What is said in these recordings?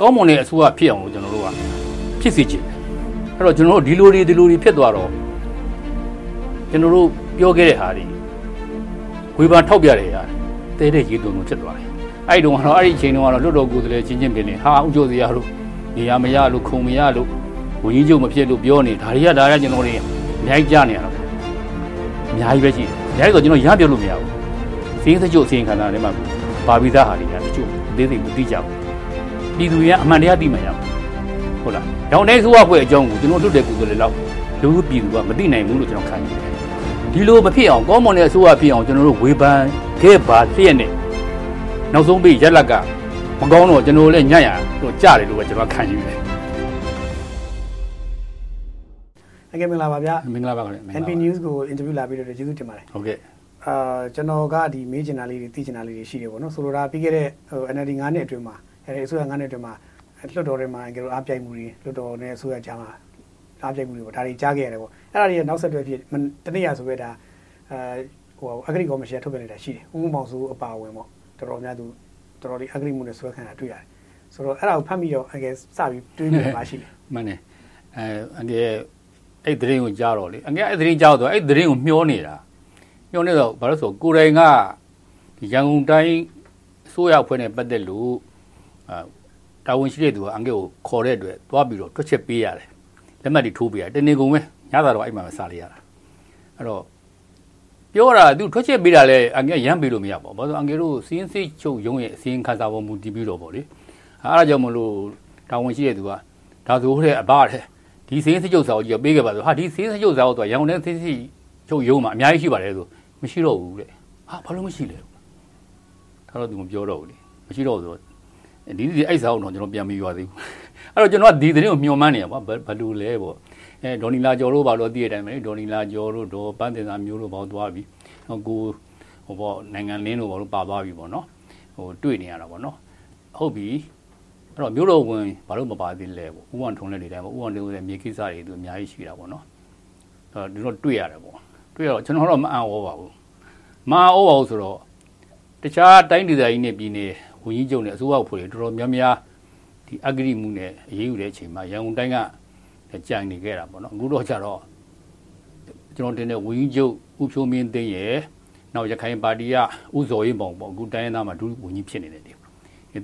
ကောင်းမွန်တဲ့အစိုးရဖြစ်အောင်လို့ကျွန်တော်တို့ကဖြစ်စေချင်တယ်အဲ့တော့ကျွန်တော်တို့ဒီလိုတွေဒီလိုတွေဖြစ်သွားတော့ကျွန်တော်တို့ပြောခဲ့တဲ့ဟာတွေဝေဖန်ထောက်ပြတဲ့ဟာတဲတဲ့ရေသွုံလို့ဖြစ်သွားတယ်အဲ့ဒီတော့ကတော့အဲ့ဒီအချိန်တုန်းကတော့လွတ်တော်ကိုယ်စားလှယ်ချင်းချင်းပင်နေဟာဥကြိုစရာလို့နေရာမရလို့ခုံမရလို့ဝန်ကြီးချုပ်မဖြစ်လို့ပြောနေဒါတွေကဒါရကျွန်တော်တွေအများကြီးကြားနေရတော့အများကြီးပဲရှိတယ်အများကြီးဆိုကျွန်တော်ရပြောလို့မရဘူးစင်းစကြိုစင်းခန္ဓာထဲမှာပါပြီးသားဟာတွေကတချို့အသေးစိတ်မသိကြဘူး ပြည်သူတွေကအမှန်တရားသိမှရမှာဟုတ်လား။ရောင်တဲ့ဆိုးဝဖွဲ့အကြောင်းကိုကျွန်တော်တို့တဲ့ကိုယ်ဆိုလေလောက်လူပြည်သူကမသိနိုင်ဘူးလို့ကျွန်တော်ခံယူတယ်။ဒီလိုမဖြစ်အောင်ကောင်းမွန်တဲ့အဆိုးဝဖြစ်အောင်ကျွန်တော်တို့ဝေဖန်ခဲ့ပါလျက်နဲ့နောက်ဆုံးပြီးရက်လက်ကမကောင်းတော့ကျွန်တော်လည်းညံ့ရတော့ကြားတယ်လို့ပဲကျွန်တော်ခံယူတယ်အကဲမင်္ဂလာပါဗျာ။မင်္ဂလာပါခင်ဗျာ NP News ကို interview လာပြီးတော့ကျေးဇူးတင်ပါတယ်ဟုတ်ကဲ့အာကျွန်တော်ကဒီမေးချင်တာလေးတွေသိချင်တာလေးတွေရှိတယ်ပေါ့နော်ဆိုလိုတာပြီးခဲ့တဲ့ဟို NLD 9နှစ်အတွင်းမှာ အဲဒီအစိုးရ9နှစ်အတွင်းမှာလွှတ်တော်ထဲမှာအကယ်လို့အားပြိုင်မှုတွေလွှတ်တော်နဲ့အစိုးရကြားမှာအားပြိုင်မှုတွေပေါ့ဒါတွေကြားခဲ့ရတယ်ပေါ့အဲ့ဒါတွေနောက်ဆက်တွဲဖြစ်တနေ့ရဆိုပဲဒါအဲဟိုအဂရိကော်မရှင်ထုတ်ပြန်နေတာရှိတယ်ဦးမောင်စုအပါအဝင်ပေါ့တော်တော်များသူတော်တော်လေးအဂရိမှုနဲ့ဆွဲခံတာတွေ့ရတယ်ဆိုတော့အဲ့ဒါကိုဖတ်ပြီးတော့အကယ်စပြီးတွေးနေပါရှိတယ်မှန်တယ်အဲအန်ဒီရဲ့အဲ့ဒီသတင်းကိုကြားတော့လေအငယ်အဲ့ဒီသတင်းကြားတော့အဲ့ဒီသတင်းကိုမျောနေတာမျောနေတော့ဘာလို့ဆိုကိုယ်တိုင်ကဒီရန်ကုန်တိုင်းအစိုးရအဖွဲ့နဲ့ပတ်သက်လို့ အာတာဝန်ရှိတဲ့သူကအငယ်ကိုခေါ်တဲ့အတွက်သွားပြီးတော့တွက်ချက်ပေးရတယ်လက်မှတ်တွေထိုးပေးရတယ်တနေကုန်ပဲညသာတော့အဲ့မှာပဲစားလိုက်ရတာအဲ့တော့ပြောတာသူထွက်ချက်ပေးတာလဲအငယ်ရမ်းပေးလို့မရပါဘူးဘာလို့အငယ်တို့စီးရင်စိတ်ချုပ်ရုံးရဲ့အစင်းခါစားပေါ်မူတည်ပြီးတော့ဗောလေအဲ့ဒါကြောင့်မလို့တာဝန်ရှိတဲ့သူကဒါဆိုတဲ့အဘတဲ့ဒီစင်းစိတ်ချုပ်စာကိုကြည့်ပေးခဲ့ပါဆိုဟာဒီစင်းစိတ်ချုပ်စာကိုတော့ရန်ကုန်တိုင်းစင်းစိတ်ချုပ်ရုံးမှာအများကြီးရှိပါတယ်ဆိုမရှိတော့ဘူးတဲ့ဟာဘာလို့မရှိလဲဒါတော့သူမပြောတော့ဘူးလေမရှိတော့ဘူးဆို ဒီဒီအဲ့စာကိုတော့ကျွန်တော်ပြန်မယူရသေးဘူးအဲ့တော့ကျွန်တော်ကဒီသတင်းကိုမျှော်မှန်းနေရပါဘာလို့လဲပေါ့အဲဒေါ်နီလာကျော်တို့ဘာလို့သိရတဲ့အတိုင်းပဲဒေါ်နီလာကျော်တို့ဒေါ်ပန်းတင်စာမျိုးတို့ဘာလို့သွားပြီဟိုကိုဟိုပေါ့နိုင်ငံလင်းတို့ဘာလို့ပါသွားပြီပေါ့နော်ဟိုတွေ့နေရတာပေါ့နော်ဟုတ်ပြီအဲ့တော့မျိုးတော်ဝင်ဘာလို့မပါသေးလဲပေါ့ဥဝန်ထုံးလက်တွေတိုင်းပေါ့ဥဝန်တွေလည်းမြေကိစ္စတွေသူအများကြီးရှိတာပေါ့နော်အဲ့တော့တွေ့ရတယ်ပေါ့တွေ့ရတော့ကျွန်တော်တော့မအံ့ဩပါဘူးမအံ့ဩပါဘူးဆိုတော့တခြားတိုင်းဒေသကြီးနဲ့ပြည်နယ် ဝန်ကြီးချုပ်နဲ့အစိုးရအဖွဲ့တွေတော်တော်များများဒီအဂရိမှုနဲ့အရေးယူတဲ့အချိန်မှာရန်ကုန်တိုင်းကကြံနေခဲ့တာပေါ့နော်အခုတော့ကျတော့ကျွန်တော်တင်တဲ့ဝန်ကြီးချုပ်ဦးဖြိုးမင်းသိန်းရဲ့နောက်ရခိုင်ပါတီကဦးစော်ရင်ပေါ့ပေါ့အခုတိုင်းရင်းသားမှာဒုဝန်ကြီးဖြစ်နေတယ်ဒီ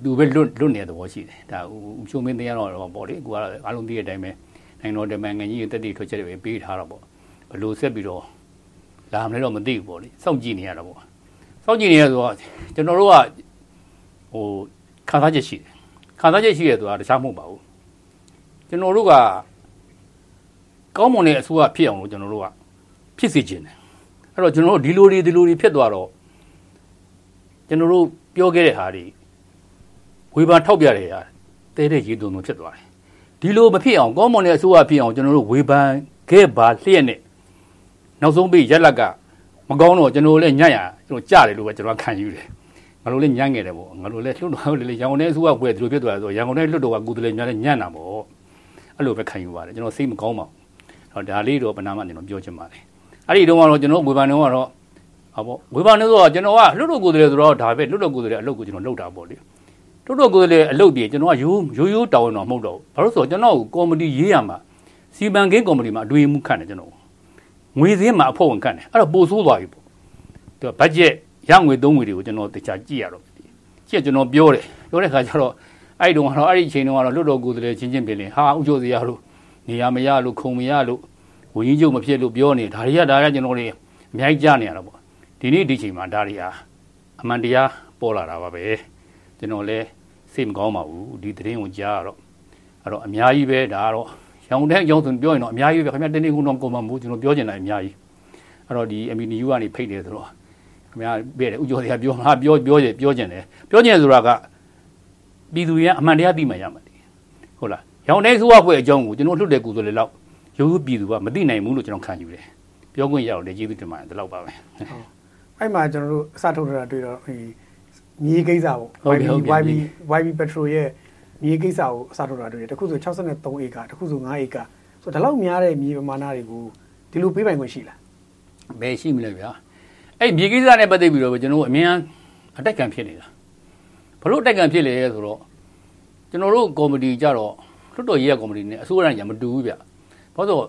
သူပဲလွတ်လွတ်နေတဲ့သဘောရှိတယ်ဒါဦးဖြိုးမင်းသိန်းကတော့ပေါ့လေအခုကတော့အားလုံးသိတဲ့အတိုင်းပဲနိုင်ငံတော်တမန်ငကြီးတက်တည်ထွက်ချက်တွေပေးထားတော့ပေါ့ဘယ်လိုဆက်ပြီးတော့လာမလဲတော့မသိဘူးပေါ့လေစောင့်ကြည့်နေရတာပေါ့စောင့်ကြည့်နေရဆိုတော့ကျွန်တော်တို့က ဟိုခံစားချက်ရှိတယ်ခံစားချက်ရှိရဆိုတာတခြားမဟုတ်ပါဘူးကျွန်တော်တို့ကကောင်းမွန်တဲ့အစိုးရဖြစ်အောင်လို့ကျွန်တော်တို့ကဖြစ်စေချင်တယ်အဲ့တော့ကျွန်တော်တို့ဒီလိုတွေဒီလိုတွေဖြစ်သွားတော့ကျွန်တော်တို့ပြောခဲ့တဲ့ဟာတွေဝေဖန်ထောက်ပြတဲ့ဟာတဲတဲ့ရေသွုံသွုံဖြစ်သွားတယ်ဒီလိုမဖြစ်အောင်ကောင်းမွန်တဲ့အစိုးရဖြစ်အောင်ကျွန်တော်တို့ဝေဖန်ခဲ့ပါလျက်နဲ့နောက်ဆုံးပြီးရက်လက်ကမကောင်းတော့ကျွန်တော်လည်းညံ့ရကျွန်တော်ကြားတယ်လို့ပဲကျွန်တော်ခံယူတယ် ငါတို့လည်းညံ့ငယ်တယ်ပေါ့ငါတို့လည်းလွတ်တော်လည်းရန်ကုန်ထဲအစိုးရပွဲဒီလိုဖြစ်သွားတယ်ဆိုရန်ကုန်ထဲလွတ်တော်ကကုသလေများလည်းညံ့တာပေါ့အဲ့လိုပဲခံယူပါတယ်ကျွန်တော်စိတ်မကောင်းပါဘူးတော့ဒါလေးတော့ပနာမကျွန်တော်ပြောချင်ပါတယ်အဲ့ဒီတုန်းကတော့ကျွန်တော်ဝေဖန်တုန်းကတော့ဟာပေါ့ဝေဖန်တုန်းဆိုတော့ကျွန်တော်ကလွတ်တော်ကုသလေဆိုတော့ဒါပဲလွတ်တော်ကုသလေအလုပ်ကိုကျွန်တော်လုပ်တာပေါ့လေလွတ်တော်ကုသလေအလုပ်ပြေကျွန်တော်ကရိုးရိုးရိုးတောင်းတော့မဟုတ်တော့ဘူးဘာလို့ဆိုတော့ကျွန်တော်ကော်မတီရေးရမှာစီမံကိန်းကော်မတီမှာအတွေ့အမှုခန့်တယ်ကျွန်တော်ငွေစင်းမှာအဖွဲ့ဝင်ခန့်တယ်အဲ့တော့ပို့ဆိုးသွားပြီပေါ့သူကဘတ်ဂျက် ရငွေသုံးငွေတွေကိုကျွန်တော်တခြားကြည့်ရတော့ကြည့်ကျွန်တော်ပြောတယ်ပြောတဲ့ခါကျတော့အဲ့ဒီတုန်းကတော့အဲ့ဒီအချိန်တုန်းကတော့လွတ်တော်ကိုယ်တည်းချင်းချင်းပင်လင်ဟာဥကျိုးစရာလို့နေရမရလို့ခုံမရလို့ဝင်းကြီးချုပ်မဖြစ်လို့ပြောနေဒါတွေကဒါကကျွန်တော်တွေအများကြီးကြားနေရတာပေါ့ဒီနေ့ဒီချိန်မှာဒါတွေဟာအမှန်တရားပေါ်လာတာပါပဲကျွန်တော်လည်းစိတ်မကောင်းပါဘူးဒီသတင်းကိုကြားရတော့အဲ့တော့အများကြီးပဲဒါကတော့ရောင်တဲ့ရောင်ဆိုပြောရင်တော့အများကြီးပဲခင်ဗျတနေ့ခုတော့ကုန်မှာမဟုတ်ကျွန်တော်ပြောချင်တာအများကြီးအဲ့တော့ဒီ MNU ကနေဖိတ်တယ်ဆိုတော့ ခင်ဗျားပြတယ်ဥကျော်တွေကပြောမှာပြောပြောကြပြောကျင်တယ်ပြောကျင်ဆိုတာကပြည်သူရအမှန်တရားသိမှရမှာဟုတ်လားရောင်တဲ့ဆိုးအဖွဲ့အကြောင်းကိုကျွန်တော်လွတ်တဲ့ကူဆိုလေလောက်ရိုးရိုးပြည်သူကမသိနိုင်ဘူးလို့ကျွန်တော်ခံယူတယ်ပြောခွင့်ရတော့လေကျေးဇူးတင်ပါတယ်ဒီလောက်ပါပဲအဲ့မှာကျွန်တော်တို့အစထုတ်တာတွေ့တော့ဟိမြေကိစ္စပေါ့ဟုတ်ပြီဟုတ်ပြီ YB YB Petrol ရဲ့မြေကိစ္စကိုအစထုတ်တာတွေ့တယ်တခုဆို63ဧကတခုဆို9ဧကဆိုတော့ဒီလောက်များတဲ့မြေပမာဏတွေကိုဒီလိုပေးပိုင်ခွင့်ရှိလားဘယ်ရှိမလဲဗျာ အဲ့မြေကိစ္စနဲ့ပတ်သက်ပြီးတော့ကျွန်တော်တို့အမြင်အတက်ခံဖြစ်နေတာဘလို့အတက်ခံဖြစ်လဲဆိုတော့ကျွန်တော်တို့ကော်မတီကြတော့လွတ်တော်ရေးရကော်မတီနဲ့အစိုးရကမတူဘူးဗျဘာလို့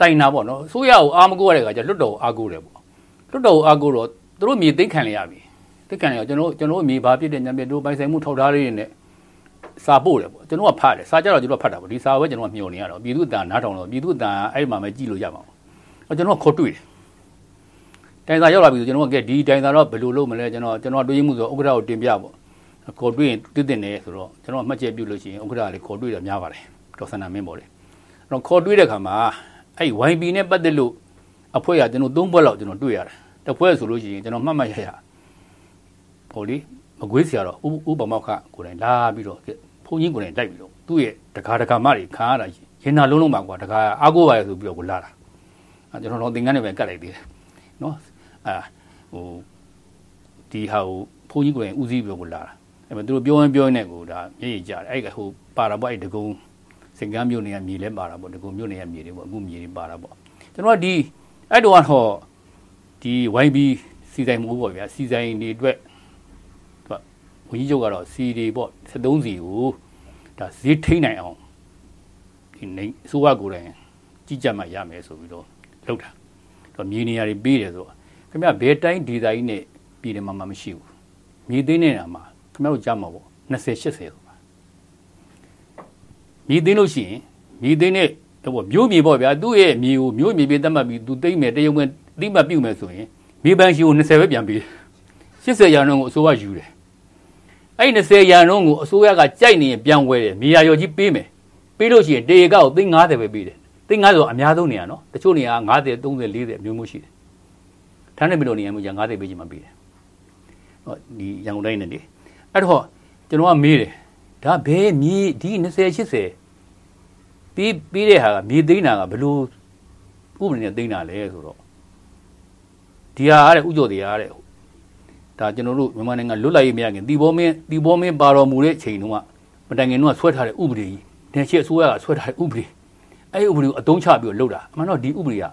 တိုင်တာပေါ့နော်အစိုးရကိုအားမကိုရတဲ့ခါကျလွတ်တော်ကိုအားကိုတယ်ပေါ့လွတ်တော်ကိုအားကိုတော့သူတို့မြေသိမ်းခံရပြီသိမ်းခံရကျွန်တော်ကျွန်တော်မြေဘာဖြစ်တဲ့ညံပြတို့ပိုင်ဆိုင်မှုထောက်ထားလေးတွေနဲ့စာပို့တယ်ပေါ့ကျွန်တော်ကဖတ်တယ်စာကြတော့ကျွန်တော်ဖတ်တာပေါ့ဒီစာပဲကျွန်တော်ကမျှော်နေရတော့ပြည်သူ့အတန်နားထောင်တော့ပြည်သူ့အတန်အဲ့မှာပဲကြည့်လို့ရမှာပေါ့ကျွန်တော်ကခေါ်တွေ့တယ် တိုင်သာရောက်လာပြီဆိုကျွန်တော်ကဒီတိုင်သာတော့ဘယ်လိုလုပ်မလဲကျွန်တော်ကျွန်တော်တွေးမှုဆိုဥက္ကဋ္ဌကိုတင်ပြပေါ့ခေါ်တွေ့ရင်တည်တင်နေဆိုတော့ကျွန်တော်မှတ်ချက်ပြုလို့ရှိရင်ဥက္ကဋ္ဌလေးခေါ်တွေ့ရများပါတယ်ဒေါက်ဆန္ဒမင်းပေါ့လေအဲ့တော့ခေါ်တွေ့တဲ့ခါမှာအဲ့ YB နဲ့ပတ်သက်လို့အဖွဲ့ကကျွန်တော်၃ဘွက်လောက်ကျွန်တော်တွေ့ရတယ်တစ်ဖွဲ့ဆိုလို့ရှိရင်ကျွန်တော်မှတ်မှတ်ရရဟိုလေမကွေးဆရာတော့ဥပမောက္ခကိုယ်တိုင်လာပြီးတော့ဘုန်းကြီးကိုယ်တိုင်တိုက်ပြီးတော့သူ့ရဲ့တကာတကာမတွေခံရတာရင်နာလုံးလုံးပါကွာတကာအားကိုးပါရဆိုပြီးတော့ကိုလာတာအဲကျွန်တော်တော့သင်္ကန်းနဲ့ပဲကတ်လိုက်သေးတယ်နော် အာဟိုဒီဟာကိုဘုန်းကြီးကိုယ်တိုင်ဦးစီးပြီးတော့ကိုလာတာအဲ့မဲ့သူတို့ပြောရင်ပြောရင်လည်းကိုဒါမျက်ရည်ကြတယ်အဲ့ကဟိုပါတာပေါ့အဲ့တကုံစင်ကမ်းမြို့နေရမြေလဲပါတာပေါ့တကုံမြို့နေရမြေတွေပေါ့အခုမြေတွေပါတာပေါ့ကျွန်တော်ကဒီအဲ့တော့ဟောဒီ YB စီဆိုင်မှုပေါ့ဗျာစီဆိုင်တွေအတွက်ဝန်ကြီးချုပ်ကတော့စီတွေပေါ့73စီကိုဒါဈေးထိနိုင်အောင်ဒီနေအစိုးရကိုယ်တိုင်ကြီးကြပ်မှရမယ်ဆိုပြီးတော့လုပ်တာတော့မြေနေရာတွေပေးတယ်ဆိုတော့ ခင်ဗျဘယ်တိုင်းဒေသကြီးနဲ့ပြည်တယ်မှာမှမရှိဘူးမြေသိမ်းနေတာမှာခင်ဗျတို့ကြားမှာပေါ့20 80ဆိုတာမြေသိမ်းလို့ရှိရင်မြေသိမ်းတဲ့တော့မျိုးမြေပေါ့ဗျာသူ့ရဲ့မြေကိုမျိုးမြေပေးတတ်မှတ်ပြီးသူသိမ့်မယ်တရုံဝင်တိမှတ်ပြုမယ်ဆိုရင်မြေပန်းရှိကို20ပဲပြန်ပေး80ရာနှုန်းကိုအစိုးရယူတယ်အဲ့20ရာနှုန်းကိုအစိုးရကကြိုက်နေရင်ပြန်ဝဲတယ်မြေယာရော်ကြီးပေးမယ်ပေးလို့ရှိရင်တေကောက်သိန်း90ပဲပေးတယ်သိန်း90ဆိုအများဆုံးနေရနော်တချို့နေရာ90 30 40အမျိုးမျိုးရှိတယ် ထားနေပြီလို့နေရာမျိုးကြာ90ပေးချင်မှပေးတယ်ဟောဒီရန်ကုန်တိုင်းနဲ့လေအဲ့တော့ကျွန်တော်ကမေးတယ်ဒါဘယ်မြေဒီ20 80ပြီးပြီးတဲ့ဟာကမြေသိန်းတာကဘလို့ဥပဒေနဲ့သိန်းတာလဲဆိုတော့ဒီဟာတဲ့ဥကြော်တရားတဲ့ဒါကျွန်တော်တို့မြန်မာနိုင်ငံလွတ်လပ်ရေးမရခင်တီဘောမင်းတီဘောမင်းပါတော်မူတဲ့ချိန်တုန်းကမတိုင်ခင်တုန်းကဆွဲထားတဲ့ဥပဒေကြီးတင်ချစ်အစိုးရကဆွဲထားတဲ့ဥပဒေအဲ့ဒီဥပဒေကိုအသုံးချပြီးတော့လုပ်တာအမှန်တော့ဒီဥပဒေက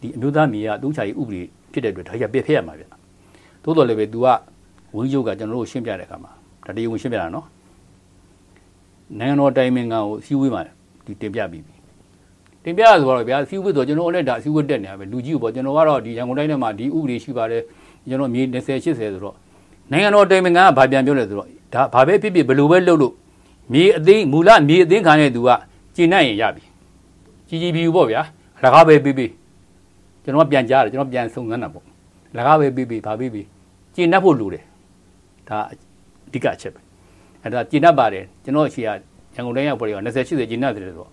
ဒီအမျိုးသားမြေကအသုံးချရေးဥပဒေ ဖြစ်တဲ့အတွက်ဒါကြီးပြည့်ဖက်ရမှာဗျသို့တော်လည်းပဲ तू ကဝင်းချုပ်ကကျွန်တော်တို့ရှင်းပြတဲ့အခါမှာဒါတရားဝင်ရှင်းပြတာနော်နိုင်ငံတော်တိုင်ပင်ခံကိုစီးဝေးမှာဒီတင်ပြပြီးပြီတင်ပြဆိုတော့ဗျာစီးဝေးဆိုကျွန်တော်လည်းဒါစီးဝေးတက်နေတာပဲလူကြီးကိုပေါ့ကျွန်တော်ကတော့ဒီရန်ကုန်တိုင်းထဲမှာဒီဥပဒေရှိပါတယ်ကျွန်တော်မြေ20 80ဆိုတော့နိုင်ငံတော်တိုင်ပင်ခံကဗာပြန်ပြောတယ်ဆိုတော့ဒါဘာပဲဖြစ်ဖြစ်ဘယ်လိုပဲလုပ်လို့မြေအသိမူလမြေအသိခံတဲ့သူကကျင့်နိုင်ရင်ရပြီကြီးကြီးပြီးပေါ့ဗျာလကားပဲပြီးပြီး ကျွန်တော်ပြန်ကြားတယ်ကျွန်တော်ပြန်စုံစမ်းတာပေါ့လကားပဲပြီးပြီးဗာပြီးပြီးကျင့်တတ်ဖို့လိုတယ်ဒါအဓိကအချက်ပဲအဲ့ဒါကျင့်တတ်ပါတယ်ကျွန်တော်ရှေ့ကရန်ကုန်တိုင်းရောက်ပေါ်ရော20 80ကျင့်တတ်တယ်ဆိုတော့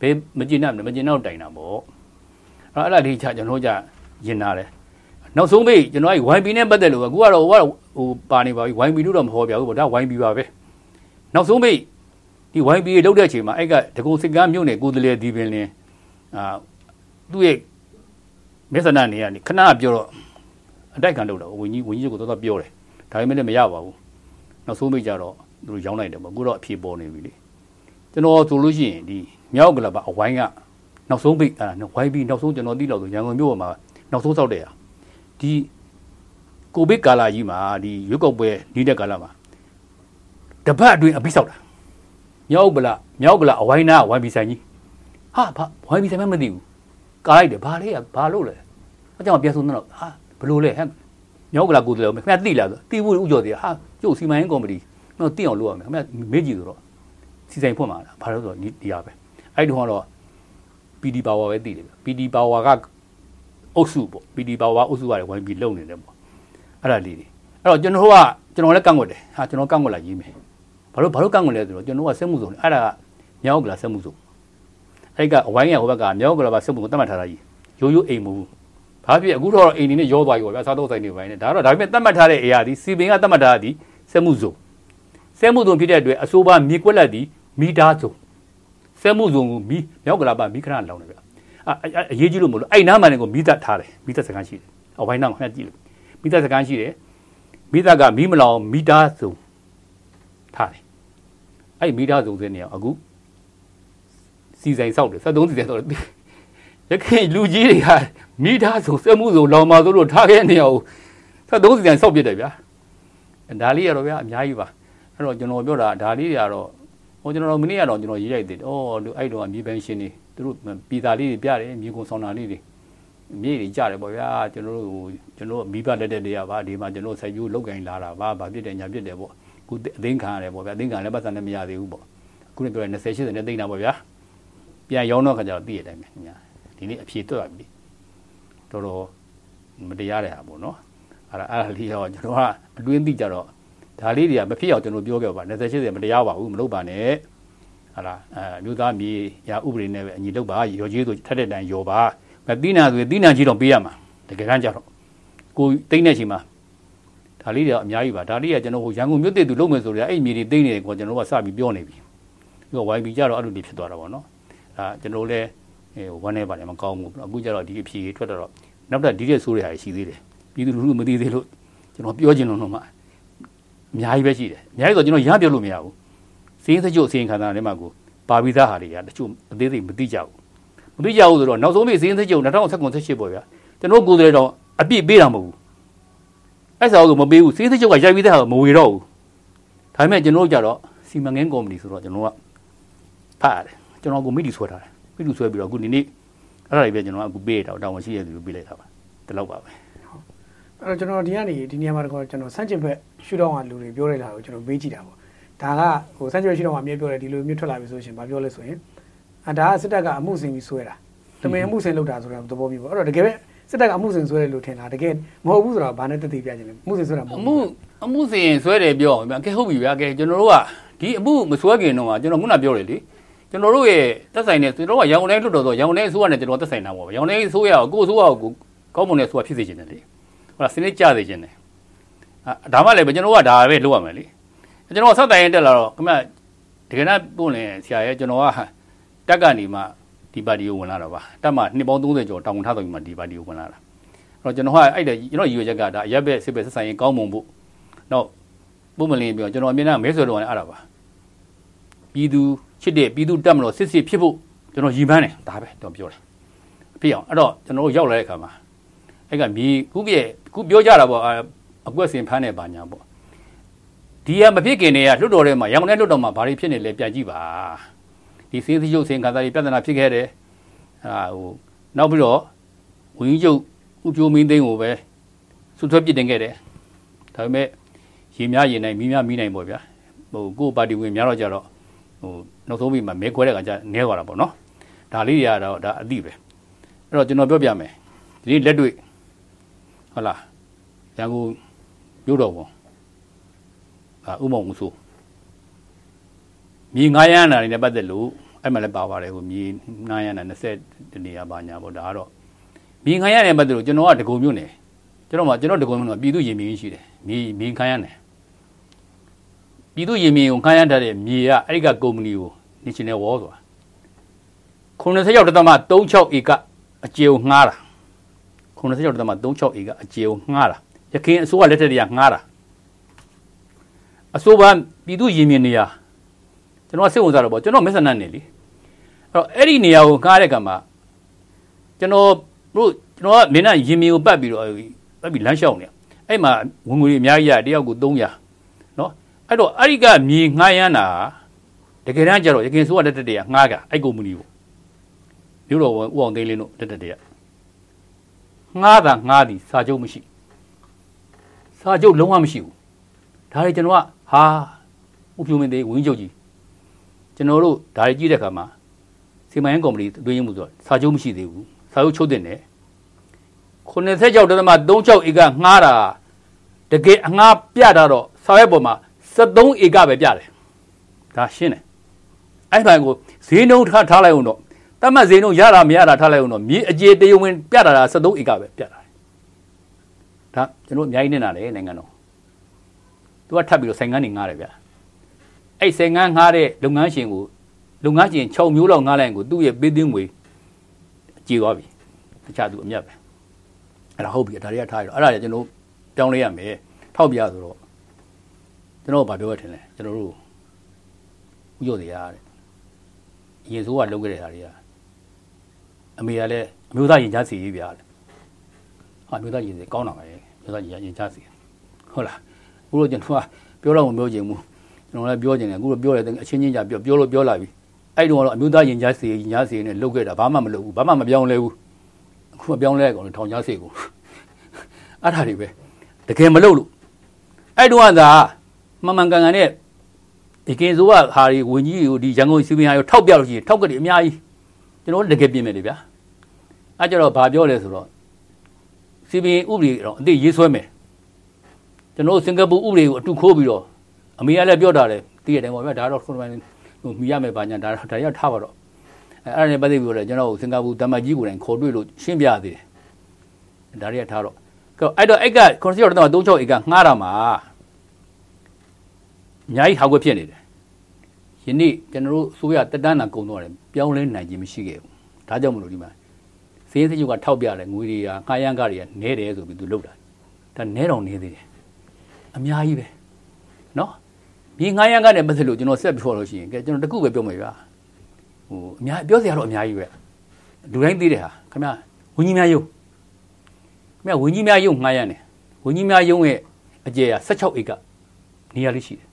ဘယ်မကျင့်တတ်မကျင့်တော့တိုင်တာပေါ့အဲ့ဒါအဲ့ဒါဒီချကျွန်တော်ကြရင်နာတယ်နောက်ဆုံးပိတ်ကျွန်တော်က YB နဲ့ပတ်သက်လို့အခုကတော့ဟိုဟိုပါနေပါပြီ YB လို့တော့မဟောပြဘူးပေါ့ဒါ YB ပါပဲနောက်ဆုံးပိတ်ဒီ YB ရေလောက်တဲ့အချိန်မှာအဲ့ကတကုံစစ်ကမ်းမြို့နယ်ကိုယ်တလေဒီပင်လင်းအာသူ့ရဲ့ မေဆနာနေရနေခဏပြောတော့အတိုက်ခံလုပ်တော့ဝင်းကြီးဝင်းကြီးကိုတော့ပြောတယ်ဒါပေမဲ့လည်းမရပါဘူးနောက်ဆုံးပိတ်ကြတော့သူတို့ရောင်းလိုက်တယ်ပေါ့အခုတော့အဖြေပေါ်နေပြီလေကျွန်တော်ဆိုလို့ရှိရင်ဒီမြောက်ကလပ်အဝိုင်းကနောက်ဆုံးပိတ်အာ YB နောက်ဆုံးကျွန်တော်သိတော့ဆိုရန်ကုန်မြို့မှာနောက်ဆုံးစောက်တဲ့ဟာဒီကိုဗစ်ကာလကြီးမှာဒီရွက်ကောက်ပွဲနေတဲ့ကာလမှာတပတ်အတွင်းအပိဆောက်တာမြောက်ဗလာမြောက်ဗလာအဝိုင်းနာဝိုင်းပြီးဆိုင်ကြီးဟာဘာဝိုင်းပြီးဆိုင်မမသိဘူးကားလိုက်တယ်ဘာလဲဘာလို့လဲ အကြောင်းပြန်ဆုံးတော့ဟာဘလို့လဲဟဲ့မြောက်ဗလာကိုယ်တယ်ခင်ဗျသိလားဆိုတိဖို့ဥကြော်သေးဟာကျုပ်စီမံရေးကော်မတီတော့သိအောင်လုပ်ရမယ်ခင်ဗျမေးကြည့်ဆိုတော့စီဆိုင်ဖွင့်မှာလားဘာလို့ဆိုတော့ဒီရပဲအဲ့ဒီတော့ PD power ပဲသိတယ် PD power ကအုပ်စုပေါ့ PD power အုပ်စုကလည်းဝိုင်းပြီးလုံနေတယ်ပေါ့အဲ့ဒါလေးတွေအဲ့တော့ကျွန်တော်တို့ကကျွန်တော်လည်းကန့်ကွက်တယ်ဟာကျွန်တော်ကန့်ကွက်လာရေးမယ်ဘာလို့ဘာလို့ကန့်ကွက်လဲဆိုတော့ကျွန်တော်ကစက်မှုစုံအဲ့ဒါကမြောက်ကလာစက်မှုစုံအဲ့ကအဝိုင်းရဟိုဘက်ကမြောက်ကလာပါစက်မှုကိုတတ်မှတ်ထားတာကြီးရိုးရိုးအိမ်မဟုတ်ဘာ ဖြစ်အခုတော့အိမ်နေနဲ့ရောသွားပြီပေါ့ဗျာစားတော့ဆိုင်နေပိုင်းနဲ့ဒါတော့ဒါပေမဲ့တတ်မှတ်ထားတဲ့အရာဒီစီပင်ကတတ်မှတ်ထားတာဒီစက်မှုစုံစက်မှုစုံဖြစ်တဲ့အတွက်အဆိုပါမြေကွက်လက်ဒီမီတာစုံစက်မှုစုံကိုမီမြောက်ကလာပါမီခဏလောင်းတယ်ဗျအရေးကြီးလို့မလို့အဲ့နားမှန်ကိုမိသက်ထားတယ်မိသက်စကန်ရှိတယ်အဝိုင်းနားမှာခဏကြည့်လို့မိသက်စကန်ရှိတယ်မိသက်ကမီးမလောင်မီတာစုံထားတယ်အဲ့မီတာစုံစင်းနေအောင်အခုစီဆိုင်ဆောက်တယ်73စီဆိုင်ဆောက်တယ် ရခင်လူကြီးတွေကမီတာစုံစက်မှုစုံလောင်ပါဆိုလို့ထားခဲ့နေအောင်73စီဆိုင်ဆောက်ပြတယ်ဗျာဒါလေးရတော့ဗျာအများကြီးပါအဲ့တော့ကျွန်တော်ပြောတာဒါလေးတွေကတော့ဟိုကျွန်တော်မနေ့ကတော့ကျွန်တော်ရေးရိုက်တယ်အော်အဲ့တော့မြေပန်းရှင်တွေသူတို့ပြည်သားလေးတွေပြတယ်မြေကုန်ဆောင်တာလေးတွေမြေတွေကြတယ်ပေါ့ဗျာကျွန်တော်တို့ကျွန်တော်မိဘလက်တက်တွေကပါဒီမှာကျွန်တော်စိုက်ပျိုးလောက်ကင်လာတာပါဗာဖြစ်တယ်ညာဖြစ်တယ်ပေါ့အခုအသိခံရတယ်ပေါ့ဗျာအသိခံလည်းပတ်စံလည်းမရသေးဘူးပေါ့အခုလည်းပြောတယ်20 80နဲ့သိနေတာပေါ့ဗျာပြန်ရောင်းတော့ခါကျတော့သိရတဲ့အတိုင်းပဲညာ ဒီနေ့အဖြေတွက်ပြီတော်တော်မတရားတဲ့ဟာပေါ့နော်အဲ့ဒါအဲ့ဒါလေးတော့ကျွန်တော်ကအတွင်းသိကြတော့ဒါလေးတွေကမဖြစ်အောင်ကျွန်တော်ပြောခဲ့ပါ20 80မတရားပါဘူးမလုပ်ပါနဲ့ဟာလားအဲမြို့သားမြေရာဥပဒေနဲ့ပဲအညီလုပ်ပါရော်ကြီးဆိုထက်တဲ့တိုင်ရော်ပါမတိနာဆိုရင်တိနာကြီးတော့ပေးရမှာတကယ်တမ်းကြတော့ကိုတိတ်နေချိန်မှာဒါလေးတွေအများကြီးပါဒါလေးကကျွန်တော်ဟိုရန်ကုန်မြို့တည်သူလုပ်မယ်ဆိုတော့အဲ့မြေတွေတိတ်နေတယ်ကိုကျွန်တော်ကစပြီးပြောနေပြီပြီးတော့ YB ကြတော့အဲ့လိုတွေဖြစ်သွားတာပေါ့နော်ဒါကျွန်တော်လည်း ဟိုဝမ်းနေပါတယ်မကောင်းဘူးအခုကျတော့ဒီအဖြေထွက်တော့နောက်တော့ဒီတဲ့ဆိုးတွေဟာရှိသေးတယ်ပြည်သူလူထုမသိသေးလို့ကျွန်တော်ပြောချင်လို့တော့မှအများကြီးပဲရှိတယ်အများကြီးဆိုကျွန်တော်ရမ်းပြောလို့မရဘူးစင်းစကြုတ်စင်းခံစားတယ်မှာကိုပါပြီးသားဟာတွေကတချို့အသေးသေးမသိကြဘူးမသိကြဘူးဆိုတော့နောက်ဆုံးပြီးစင်းစကြုတ်2019 18ပေါ့ဗျာကျွန်တော်ကိုယ်တည်းတော့အပြည့်ပေးတာမဟုတ်ဘူးအဲ့စာအုပ်ကမပေးဘူးစင်းစကြုတ်ကရိုက်ပြီးသားဟာမဝေတော့ဘူးဒါပေမဲ့ကျွန်တော်ကြတော့စီမံကိန်းကော်မတီဆိုတော့ကျွန်တော်ကဖတ်ရတယ်ကျွန်တော်ကိုမိတီဆွဲထားတယ် မိတီဆွဲပြီးတော့အခုဒီနေ့အဲ့ဒါတွေပဲကျွန်တော်ကအခုပေးရတာတောင်းဝန်ရှိရသူပေးလိုက်တာပါဒီလောက်ပါပဲအဲ့တော့ကျွန်တော်ဒီကနေဒီနေရာမှာတော့ကျွန်တော်စန့်ကျင်ဘက်ရှူတော့ကလူတွေပြောရတာကိုကျွန်တော်မေးကြည့်တာပေါ့ဒါကဟိုစန့်ကျင်ဘက်ရှူတော့ကအမြဲပြောတယ်ဒီလိုမျိုးထွက်လာပြီဆိုရှင်ဘာပြောလဲဆိုရင်အဒါကစစ်တပ်ကအမှုစင်ပြီးဆွဲတာတမင်အမှုစင်လုပ်တာဆိုတာသဘောမျိုးပေါ့အဲ့တော့တကယ်ပဲစစ်တပ်ကအမှုစင်ဆွဲတယ်လို့ထင်တာတကယ်မဟုတ်ဘူးဆိုတော့ဘာနဲ့တသိပြခြင်းလဲအမှုစင်ဆွဲတာမဟုတ်ဘူးအမှုအမှုစင်ဆွဲတယ်ပြောဗျာကဲဟုတ်ပြီဗျာကဲကျွန်တော်တို့ကဒီအမှုမဆွဲခင်တော့ကကျွန်တော်ခုနပြောတယ်လေ ကျွန်တော်တို့ရဲ့တက်ဆိုင်တဲ့ကျွန်တော်ကရောင်တိုင်းလွတ်တော်ဆိုရောင်တိုင်းအစိုးရနဲ့ကျွန်တော်တက်ဆိုင်တာပေါ့ဗျာရောင်တိုင်းအစိုးရကိုကိုအစိုးရကိုကောင်းမွန်တဲ့အစိုးရဖြစ်စေချင်တယ်လေဟုတ်လားစနစ်ကျစေချင်တယ်အဲဒါမှလည်းကျွန်တော်ကဒါပဲလုပ်ရမယ်လေကျွန်တော်ဆက်တိုင်ရင်တက်လာတော့ခင်ဗျတကယ်တော့ပို့နေဆရာရဲ့ကျွန်တော်ကတက်ကနေမှဒီပါတီကိုဝင်လာတာပါတက်မှနှစ်ပေါင်း30ကျော်တောင်းထားတော်ပြီးမှဒီပါတီကိုဝင်လာတာအဲ့တော့ကျွန်တော်ကအဲ့ဒါကျွန်တော်ရည်ရွယ်ချက်ကဒါရက်ပဲစစ်ပဲဆက်ဆိုင်ရင်ကောင်းမွန်ဖို့တော့ပုံမလင်းပြောကျွန်တော်အမြင်နဲ့မဲဆွဲတော့လည်းအဲ့ဒါပါပြည်သူ ချစ်တဲ့ပြည်သူတက်မလို့စစ်စစ်ဖြစ်ဖို့ကျွန်တော်ရည်မှန်းတယ်ဒါပဲတော့ပြောတယ်ဖြစ်အောင်အဲ့တော့ကျွန်တော်တို့ရောက်လာတဲ့အခါမှာအဲ့ကမြေခုပြည့်ခုပြောကြတာပေါ့အကွက်စင်ဖမ်းနေပါညာပေါ့ဒီကမဖြစ်ခင်တည်းကလွတ်တော်ထဲမှာရောင်တဲ့လွတ်တော်မှာဘာတွေဖြစ်နေလဲပြန်ကြည့်ပါဒီစင်းစည်းရုပ်စင်ခါသားတွေပြဿနာဖြစ်ခဲ့တယ်အာဟိုနောက်ပြီးတော့ဝင်းကြီးချုပ်ဥပြိုးမင်းသိန်းကိုပဲစွတ်ထွက်ပစ်တင်ခဲ့တယ်ဒါပေမဲ့ရေများရေနိုင်မိများမိနိုင်ပေါ့ဗျာဟိုကိုပါတီဝင်များတော့ကြတော့ ဟိုနောက်ဆုံးပြီးမှမဲခွဲတဲ့ကကြနဲသွားတာပေါ့နော်ဒါလေးတွေကတော့ဒါအတိပဲအဲ့တော့ကျွန်တော်ပြောပြမယ်ဒီနေ့လက်တွေ့ဟုတ်လားရန်ကုန်မြို့တော်ဝန်အာဥမုံဦးဆိုမြေငားရမ်းတာတွေနဲ့ပတ်သက်လို့အဲ့မှာလည်းပါပါတယ်ဟိုမြေငားရမ်းတာ20တနေရာပါညာပေါ့ဒါကတော့မြေငားရမ်းတဲ့ပတ်သက်လို့ကျွန်တော်ကတကုံမြို့နယ်ကျွန်တော်မှကျွန်တော်တကုံမြို့နယ်ပြည်သူရင်မြင်းရှိတယ်မြေမြေခမ်းရမ်းတယ် ပြည်သူရင်မြင်းကိုခမ်းရမ်းထားတဲ့မြေကအဲ့ဒီကကုမ္ပဏီကို National Wall ဆိုတာ90ရောက်တသမ36ဧကအကျေကိုငှားတာ90ရောက်တသမ36ဧကအကျေကိုငှားတာရခင်အစိုးရလက်ထက်တည်းကငှားတာအစိုးရပြည်သူရင်မြင်းနေရကျွန်တော်စိတ်ဝင်စားတော့ပေါ့ကျွန်တော်မက်ဆန်နတ်နေလीအဲ့တော့အဲ့ဒီနေရာကိုငှားတဲ့ကံမှာကျွန်တော်တို့ကျွန်တော်ကမင်းနဲ့ရင်မြင်းကိုပတ်ပြီးတော့ပတ်ပြီးလမ်းလျှောက်နေအဲ့မှာဝင်ငွေအများကြီးရတယောက်ကို300နော် အဲ့တော့အဲ့ဒီကမြေငှားရမ်းတာတကယ်တမ်းကျတော့ရခင်ဆိုးရတဲ့တည်းကငှားကအဲ့ကုမ္ပဏီကိုမြို့တော်ဝန်ဦးအောင်သိန်းလင်းတို့တက်တက်တည်းကငှားတာငှားသည်စာချုပ်မရှိစာချုပ်လုံးဝမရှိဘူးဒါတွေကျွန်တော်ကဟာဥပြုံမင်းသေးဝင်းချုပ်ကြီးကျွန်တော်တို့ဒါတွေကြည့်တဲ့အခါမှာစီမံရေးကော်မတီအတွင်းရေးမှုဆိုစာချုပ်မရှိသေးဘူးစာချုပ်ချုပ်တဲ့နဲ့96တသမ36ဧကငှားတာတကယ်အငှားပြတာတော့စာရွက်ပေါ်မှာ 73ဧကပဲပြတယ်ဒါရှင်းတယ်အဲ့ဘိုင်ကိုဈေးနှုန်းထားထားလိုက်အောင်တော့တတ်မှတ်ဈေးနှုန်းရတာမရတာထားလိုက်အောင်တော့မြေအကျေတရုံဝင်ပြတာ73ဧကပဲပြတာဒါကျွန်တော်အများကြီးနေတာလေနိုင်ငံတော်သူကထပ်ပြီးတော့ဆိုင်ငန်းနေငားတယ်ဗျအဲ့ဆိုင်ငန်းငားတဲ့လုပ်ငန်းရှင်ကိုလုပ်ငန်းရှင်6မျိုးလောက်ငားလိုက်ကိုသူ့ရဲ့ပေးသွင်းငွေကြေသွားပြီတခြားသူအမြတ်ပဲအဲ့ဒါဟုတ်ပြီဒါတွေကထားရတော့အဲ့ဒါတွေကျွန်တော်ပြောင်းလဲရမယ်ထောက်ပြဆိုတော့ ကျွန်တော်ဗာပြောရထင်တယ်ကျွန်တော်တို့ဥရောတရားတဲ့ရေစိုးကလုပ်ခဲ့တဲ့ဟာတွေကအမေကလည်းအမျိုးသားရင်ချစီရေးပြတယ်ဟာအမျိုးသားရင်စီကောင်းတာပဲအမျိုးသားရင်ချစီဟုတ်လားဘုလို့ကျွန်တော်ကပြောတော့မပြောချင်ဘူးရကျွန်တော်လည်းပြောချင်တယ်အခုတော့ပြောတယ်အချင်းချင်းကြပြောပြောလို့ပြောလာပြီအဲ့တုန်းကတော့အမျိုးသားရင်ကြားစီရင်ကြားစီနဲ့လုတ်ခဲ့တာဘာမှမလုပ်ဘူးဘာမှမပြောင်းလဲဘူးအခုမပြောင်းလဲကောင်ထောင်ကြားစီကိုအဲ့ဒါတွေပဲတကယ်မလုပ်လို့အဲ့တုန်းကသာ မမှန်ကန်ကန်နဲ့ဒီကင်ဆိုကဟာဒီဝင်ကြီးကိုဒီရန်ကုန်စီပင်ဟာကိုထောက်ပြလို့ရှိရင်ထောက်ကတည်းအများကြီးကျွန်တော်တကယ်ပြင်မယ်လေဗျာအဲ့ကြတော့ဘာပြောလဲဆိုတော့စီပင်ဥပဒေတော့အသိရေးဆွဲမယ်ကျွန်တော်စင်ကာပူဥပဒေကိုအတူခိုးပြီးတော့အမေကလည်းပြောတာလေတည်ရတယ်ပေါ့ဗျာဒါတော့ခုနကဟိုမိရမယ်ပါညာဒါဒါရထားပါတော့အဲအဲ့ဒါနဲ့ပတ်သက်ပြီးတော့ကျွန်တော်စင်ကာပူတမကြီးကိုယ်တိုင်ခေါ်တွေ့လို့ရှင်းပြသေးတယ်ဒါရထားတော့အဲ့တော့အဲ့ကကွန်စီရောတော့36ဧကငှားတာမှာ အများကြီးဟောက်ွက်ဖြစ်နေတယ်ယနေ့ကျွန်တော်တို့ဆိုရတက်တန်းတာကုံတော့တယ်ပြောင်းလဲနိုင်ခြင်းမရှိခဲ့ဘူးဒါကြောင့်မလို့ဒီမှာစင်းစချုပ်ကထောက်ပြတယ်ငွေတွေကငှားရမ်းကားတွေကနဲတယ်ဆိုပြီးသူလုပ်တာဒါနဲတော့နေသေးတယ်အများကြီးပဲနော်မြေငှားရမ်းကားနဲ့ပတ်သက်လို့ကျွန်တော်ဆက်ပြောလို့ရှိရင်ကဲကျွန်တော်တခုပဲပြောမယ်ဗျာဟိုအများပြောစရာတော့အများကြီးပဲလူတိုင်းသိတယ်ဟာခင်ဗျာဝင်းကြီးများယုံခင်ဗျာဝင်းကြီးများယုံငှားရမ်းတယ်ဝင်းကြီးများယုံရဲ့အကျယ်က16ဧကနေရာလေးရှိတယ်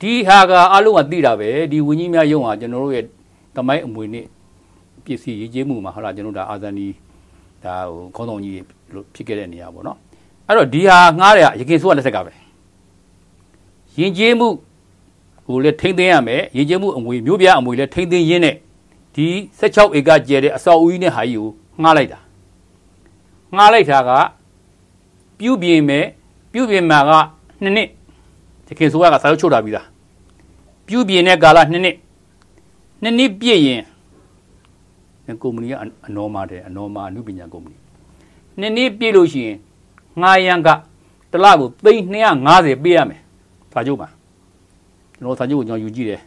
ဒီဟာကအလုံးကသိတာပဲဒီဝင်းကြီးများယုံဟာကျွန်တော်တို့ရဲ့တမိုင်းအမွေနဲ့ပစ္စည်းရေးကျေးမှုမှာဟုတ်လားကျွန်တော်တို့ဒါအာဇန်ဒီဒါဟိုခေါင်းဆောင်ကြီးလို့ဖြစ်ခဲ့တဲ့နေရာပေါ့နော်အဲ့တော့ဒီဟာငှားတယ်ရခင်ဆိုးကလက်ဆက်ကပဲရင်ကျေးမှုဟိုလည်းထိမ့်သိမ်းရမယ်ရင်ကျေးမှုအမွေမျိုးပြအမွေလည်းထိမ့်သိမ်းရင်းနဲ့ဒီ16ဧကကျဲတဲ့အဆောက်အဦကြီးနဲ့ဟာကြီးကိုငှားလိုက်တာငှားလိုက်တာကပြုပြင်မယ်ပြုပြင်မှာကနှစ်နှစ် တခင်ဆိုးကစာချုပ်ချုပ်တာပြီးသားပြုပြင်တဲ့ကာလနှစ်နှစ်နှစ်နှစ်ပြည့်ရင်ကုမ္ပဏီကအနော်မာတယ်အနော်မာအနုပညာကုမ္ပဏီနှစ်နှစ်ပြည့်လို့ရှိရင်ငှားရန်ကတစ်လကိုသိန်း250ပေးရမယ်စာချုပ်ပါကျွန်တော်စာချုပ်ကိုကျွန်တော်ယူကြည့်တယ်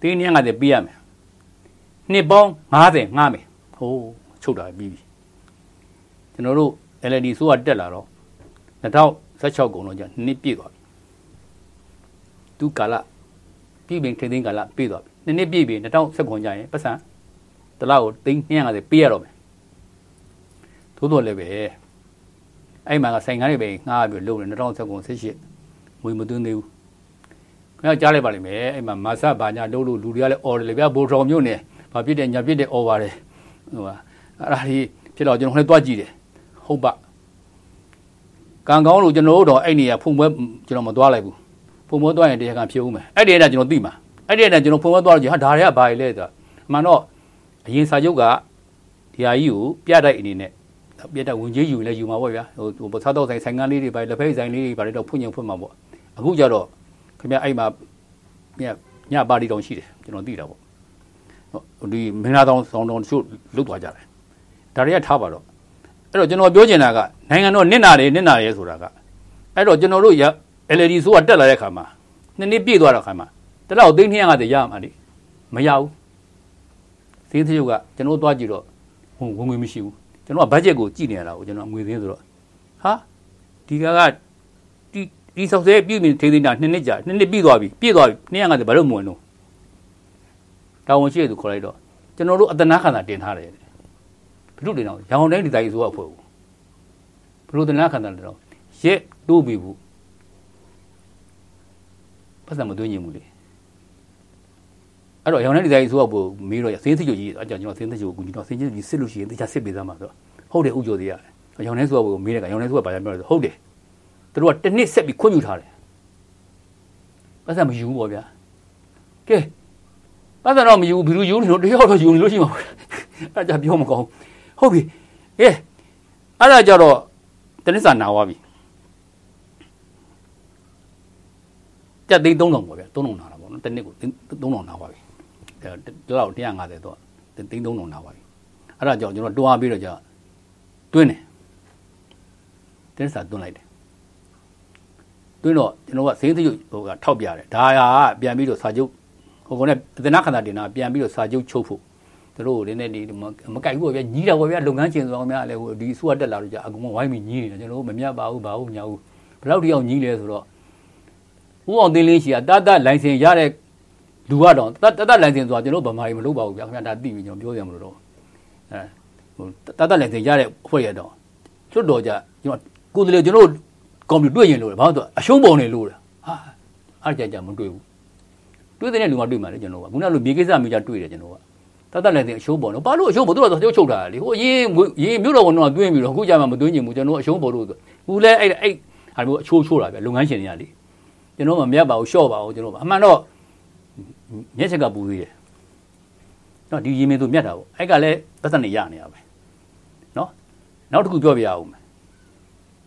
သိန်း250ပေးရမယ်နှစ်ပေါင်း90ငှားမယ်ဟိုးချုပ်တာပြီးပြီကျွန်တော်တို့ LED ဆိုးကတက်လာတော့2016ကုန်တော့ကျနှစ်ပြည့်သွားပြီ သူကာလပြည်ပင်ထိသိန်းကာလပြည့်သွားပြီနှစ်နှစ်ပြည့်ပြီ2019ကျရင်ပတ်စံတစ်လကိုသိန်း250ပေးရတော့မယ်သို့တော်လည်းပဲအဲ့မှာကဆိုင်ကားတွေပဲငှားပြီးလုပ်နေ2019 18ငွေမသွင်းသေးဘူးခင်ဗျားကြားလိုက်ပါလိမ့်မယ်အဲ့မှာမာဆဘာညာလုပ်လို့လူတွေကလည်းအော်တယ်လေဗျာဘိုးတော်မျိုးနဲ့ဘာဖြစ်တယ်ညာဖြစ်တယ်အော်ပါတယ်ဟိုဟာအဲ့ဒါကြီးဖြစ်တော့ကျွန်တော်လည်းတွားကြည့်တယ်ဟုတ်ပါကံကောင်းလို့ကျွန်တော်တို့တော့အဲ့နေရဖုန်ပွဲကျွန်တော်မသွားလိုက်ဘူး ဖုန်ပွဲသွားရင်တရားခံဖြစ်ဦးမယ်အဲ့ဒီအဲ့ဒါကျွန်တော်သိမှာအဲ့ဒီအဲ့ဒါကျွန်တော်ဖုန်ပွဲသွားလို့ဟာဒါတွေကဘာလဲဆိုတာအမှန်တော့အရင်စာချုပ်ကဒီဟာကြီးကိုပြတိုက်အနေနဲ့ပြတဲ့ဝင်ကြီးယူလဲယူမှာပေါ့ဗျာဟိုဟိုစားတော့ဆိုင်ဆိုင်ကန်းလေးတွေပါလက်ဖက်ဆိုင်လေးတွေပါတော့ဖွင့်ရင်ဖွင့်မှာပေါ့အခုကျတော့ခင်ဗျအဲ့မှာညညပါတီတောင်ရှိတယ်ကျွန်တော်သိတာပေါ့ဟိုဒီမင်းသားတောင်ဆောင်တောင်ချို့လုတ်သွားကြတယ်ဒါတွေကထားပါတော့အဲ့တော့ကျွန်တော်ပြောချင်တာကနိုင်ငံတော်နစ်နာတယ်နစ်နာတယ်ဆိုတာကအဲ့တော့ကျွန်တော်တို့ LED ဆိုကတက်လာတဲ့ခါမှာနှစ်နှစ်ပြည့်သွားတဲ့ခါမှာတလောက်သိန်း250ရမှာလေမရဘူးသင်းသရုပ်ကကျွန်တော်သွားကြည့်တော့ဝင်ငွေမရှိဘူးကျွန်တော်ကဘတ်ဂျက်ကိုကြည့်နေရတာကိုကျွန်တော်ငွေသင်းဆိုတော့ဟာဒီကကဒီဒီဆောက်ဆဲပြည်မြင်ထိသိမ်းတာနှစ်နှစ်ကြာနှစ်နှစ်ပြည့်သွားပြီပြည့်သွားပြီ250ဘာလို့မဝင်တော့တာဝန်ရှိတဲ့သူခေါ်လိုက်တော့ကျွန်တော်တို့အတနာခန္ဓာတင်ထားတယ်ဘလို့တင်တော့ရောင်တိုင်းဒီတိုင်းဆိုတော့ဖွဲ့ဘူးဘလို့တနာခန္ဓာတင်တော့ရက်တိုးပြီဘူး ပတ်စံမသွင်းရင်ဘူးလေအဲ့တော့ရောင်တဲ့ဒီဇိုင်းဆိုတော့ပို့မေးတော့စင်းသိကြကြီးအကြောင်းကျွန်တော်စင်းသိကြကိုကူညီတော့စင်းချင်းကြီးစစ်လို့ရှိရင်တခြားစစ်ပေးသားမှာဆိုဟုတ်တယ်ဥကျော်သေးရတယ်ရောင်တဲ့ဆိုတော့ပို့မေးတယ်ကရောင်တဲ့ဆိုတော့ဘာလဲပြောတယ်ဟုတ်တယ်သူတို့ကတစ်နှစ်ဆက်ပြီးခွင့်ပြုထားတယ်ပတ်စံမယူဘူးပေါ့ဗျာကဲပတ်စံတော့မယူဘူးဘီလူယူလို့တယောက်တော့ယူလို့ရှိမှာအဲ့ဒါပြောမကောင်းဟုတ်ပြီကဲအဲ့ဒါကြတော့တနစ်စာနာသွားပြီ ကြက်သိန်း3000ပေါ့ဗျာ3000နာတာပေါ့နော်တစ်နှစ်ကို3000နာသွားပြီဒီလောက်150တော့သိန်း3000နာပါပြီအဲ့ဒါကြောင့်ကျွန်တော်တွားပြီးတော့ကြာတွင်းတယ်တင်းစာတွန်းလိုက်တယ်တွင်းတော့ကျွန်တော်ကဈေးသရုပ်ဟိုကထောက်ပြတယ်ဒါဟာပြန်ပြီးတော့စာချုပ်ဟိုကနေသနာခန္ဓာတင်တာပြန်ပြီးတော့စာချုပ်ချုပ်ဖို့သူတို့လည်းနေမကြိုက်ဘူးဗျာညီးတာဗျာလုပ်ငန်းရှင်ဆောင်များလည်းဟိုဒီစုကတက်လာတော့ကြာအကုန်ဝိုင်းပြီးညီးနေတာကျွန်တော်တို့မမြတ်ပါဘူးဘာဘူးညာဘူးဘယ်လောက်တယောက်ညီးလဲဆိုတော့ ဦးအောင်သိန်းလင်းရှိကတတ်တတ်လိုင်စင်ရတဲ့လူကတော့တတ်တတ်လိုင်စင်ဆိုတာကျွန်တော်ဗမာတွေမလုပ်ပါဘူးဗျာခင်ဗျာဒါသိပြီကျွန်တော်ပြောရမလို့တော့အဲဟိုတတ်တတ်လိုင်စင်ရတဲ့အဖွဲ့ရတော့ကျွတ်တော်ကြကျွန်တော်ကိုယ်တည်းကျွန်တော်ကွန်ပျူတာတွေ့ရင်လို့ဘာလို့ဆိုအရှုံးပုံနေလို့ဟာအားကြကြမတွေ့ဘူးတွေ့တဲ့လူမှတွေ့မှာလေကျွန်တော်ကခုနလိုမြေကိစ္စမျိုးကြတွေ့တယ်ကျွန်တော်ကတတ်တတ်လည်းအရှုံးပေါ်တော့ဘာလို့အရှုံးပေါ်သူတို့တော့ချုပ်တာလေဟိုအရင်ရင်မြို့တော်ကတော့တွင်းပြီးတော့အခုကြမှာမတွင်းချင်ဘူးကျွန်တော်အရှုံးပေါ်လို့ဘူးလဲအဲ့အဲ့ဟာမျိုးအချိုးချိုးတာပဲလုပ်ငန်းရှင်တွေကလေ ကျွန်တော်မမြတ်ပါဘူးရှော့ပါဘူးကျွန်တော်အမှန်တော့မျက်ချက်ကပူသေးတယ်နော်ဒီရင်မင်းသူမြတ်တာပေါ့အဲ့ကလည်းပတ်သက်နေရနေရပဲနော်နောက်တစ်ခုပြောပြရအောင်မယ်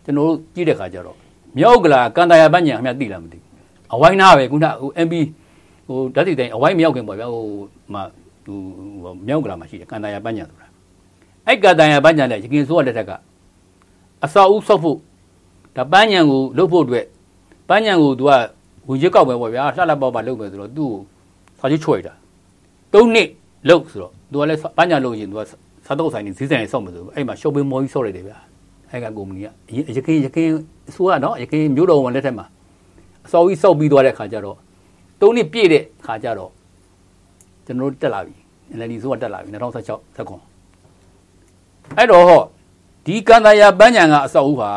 ကျွန်တော်တို့ကြည့်တဲ့ခါကျတော့မြောက်ကလာကန်တရာပညာအမြတ်သိလားမသိဘူးအဝိုင်းနာပဲခုနဟို MP ဟိုဓာတ်စီတိုင်းအဝိုင်းမရောက်ခင်ပေါ့ဗျာဟိုမှဟိုမြောက်ကလာမှာရှိတယ်ကန်တရာပညာဆိုတာအဲ့ကန်တရာပညာနဲ့ရခင်စိုးရလက်ထက်ကအစာဦးဆောက်ဖို့ဒါပန်းညံကိုလှုပ်ဖို့အတွက် ပန်းညံကိုသူကဝင်ချက်ကောက်ပဲပေါ့ဗျာလှလှပေါက်ပါလှုပ်မယ်ဆိုတော့သူ့ကိုစာချုပ်ချွေတာ၃နှစ်လှုပ်ဆိုတော့သူကလည်းပန်းညံလှုပ်ရင်သူကစားတော့ဆိုင်နေဈေးဆိုင်နေဆောက်မယ်ဆိုအဲ့မှာရှော့ပင်းမော်ကြီးဆောက်လိုက်တယ်ဗျာအဲ့ကကုမ္ပဏီကရခင်ရခင်အစိုးရနော်ရခင်မြို့တော်ဝန်လက်ထက်မှာအစောကြီးစောက်ပြီးသွားတဲ့ခါကျတော့၃နှစ်ပြည့်တဲ့ခါကျတော့ကျွန်တော်တို့တက်လာပြီ NLD ဆိုကတက်လာပြီ2016သက်ခွန်အဲ့တော့ဟောဒီကန်တရာပန်းညံကအစောက်ဦးဟာ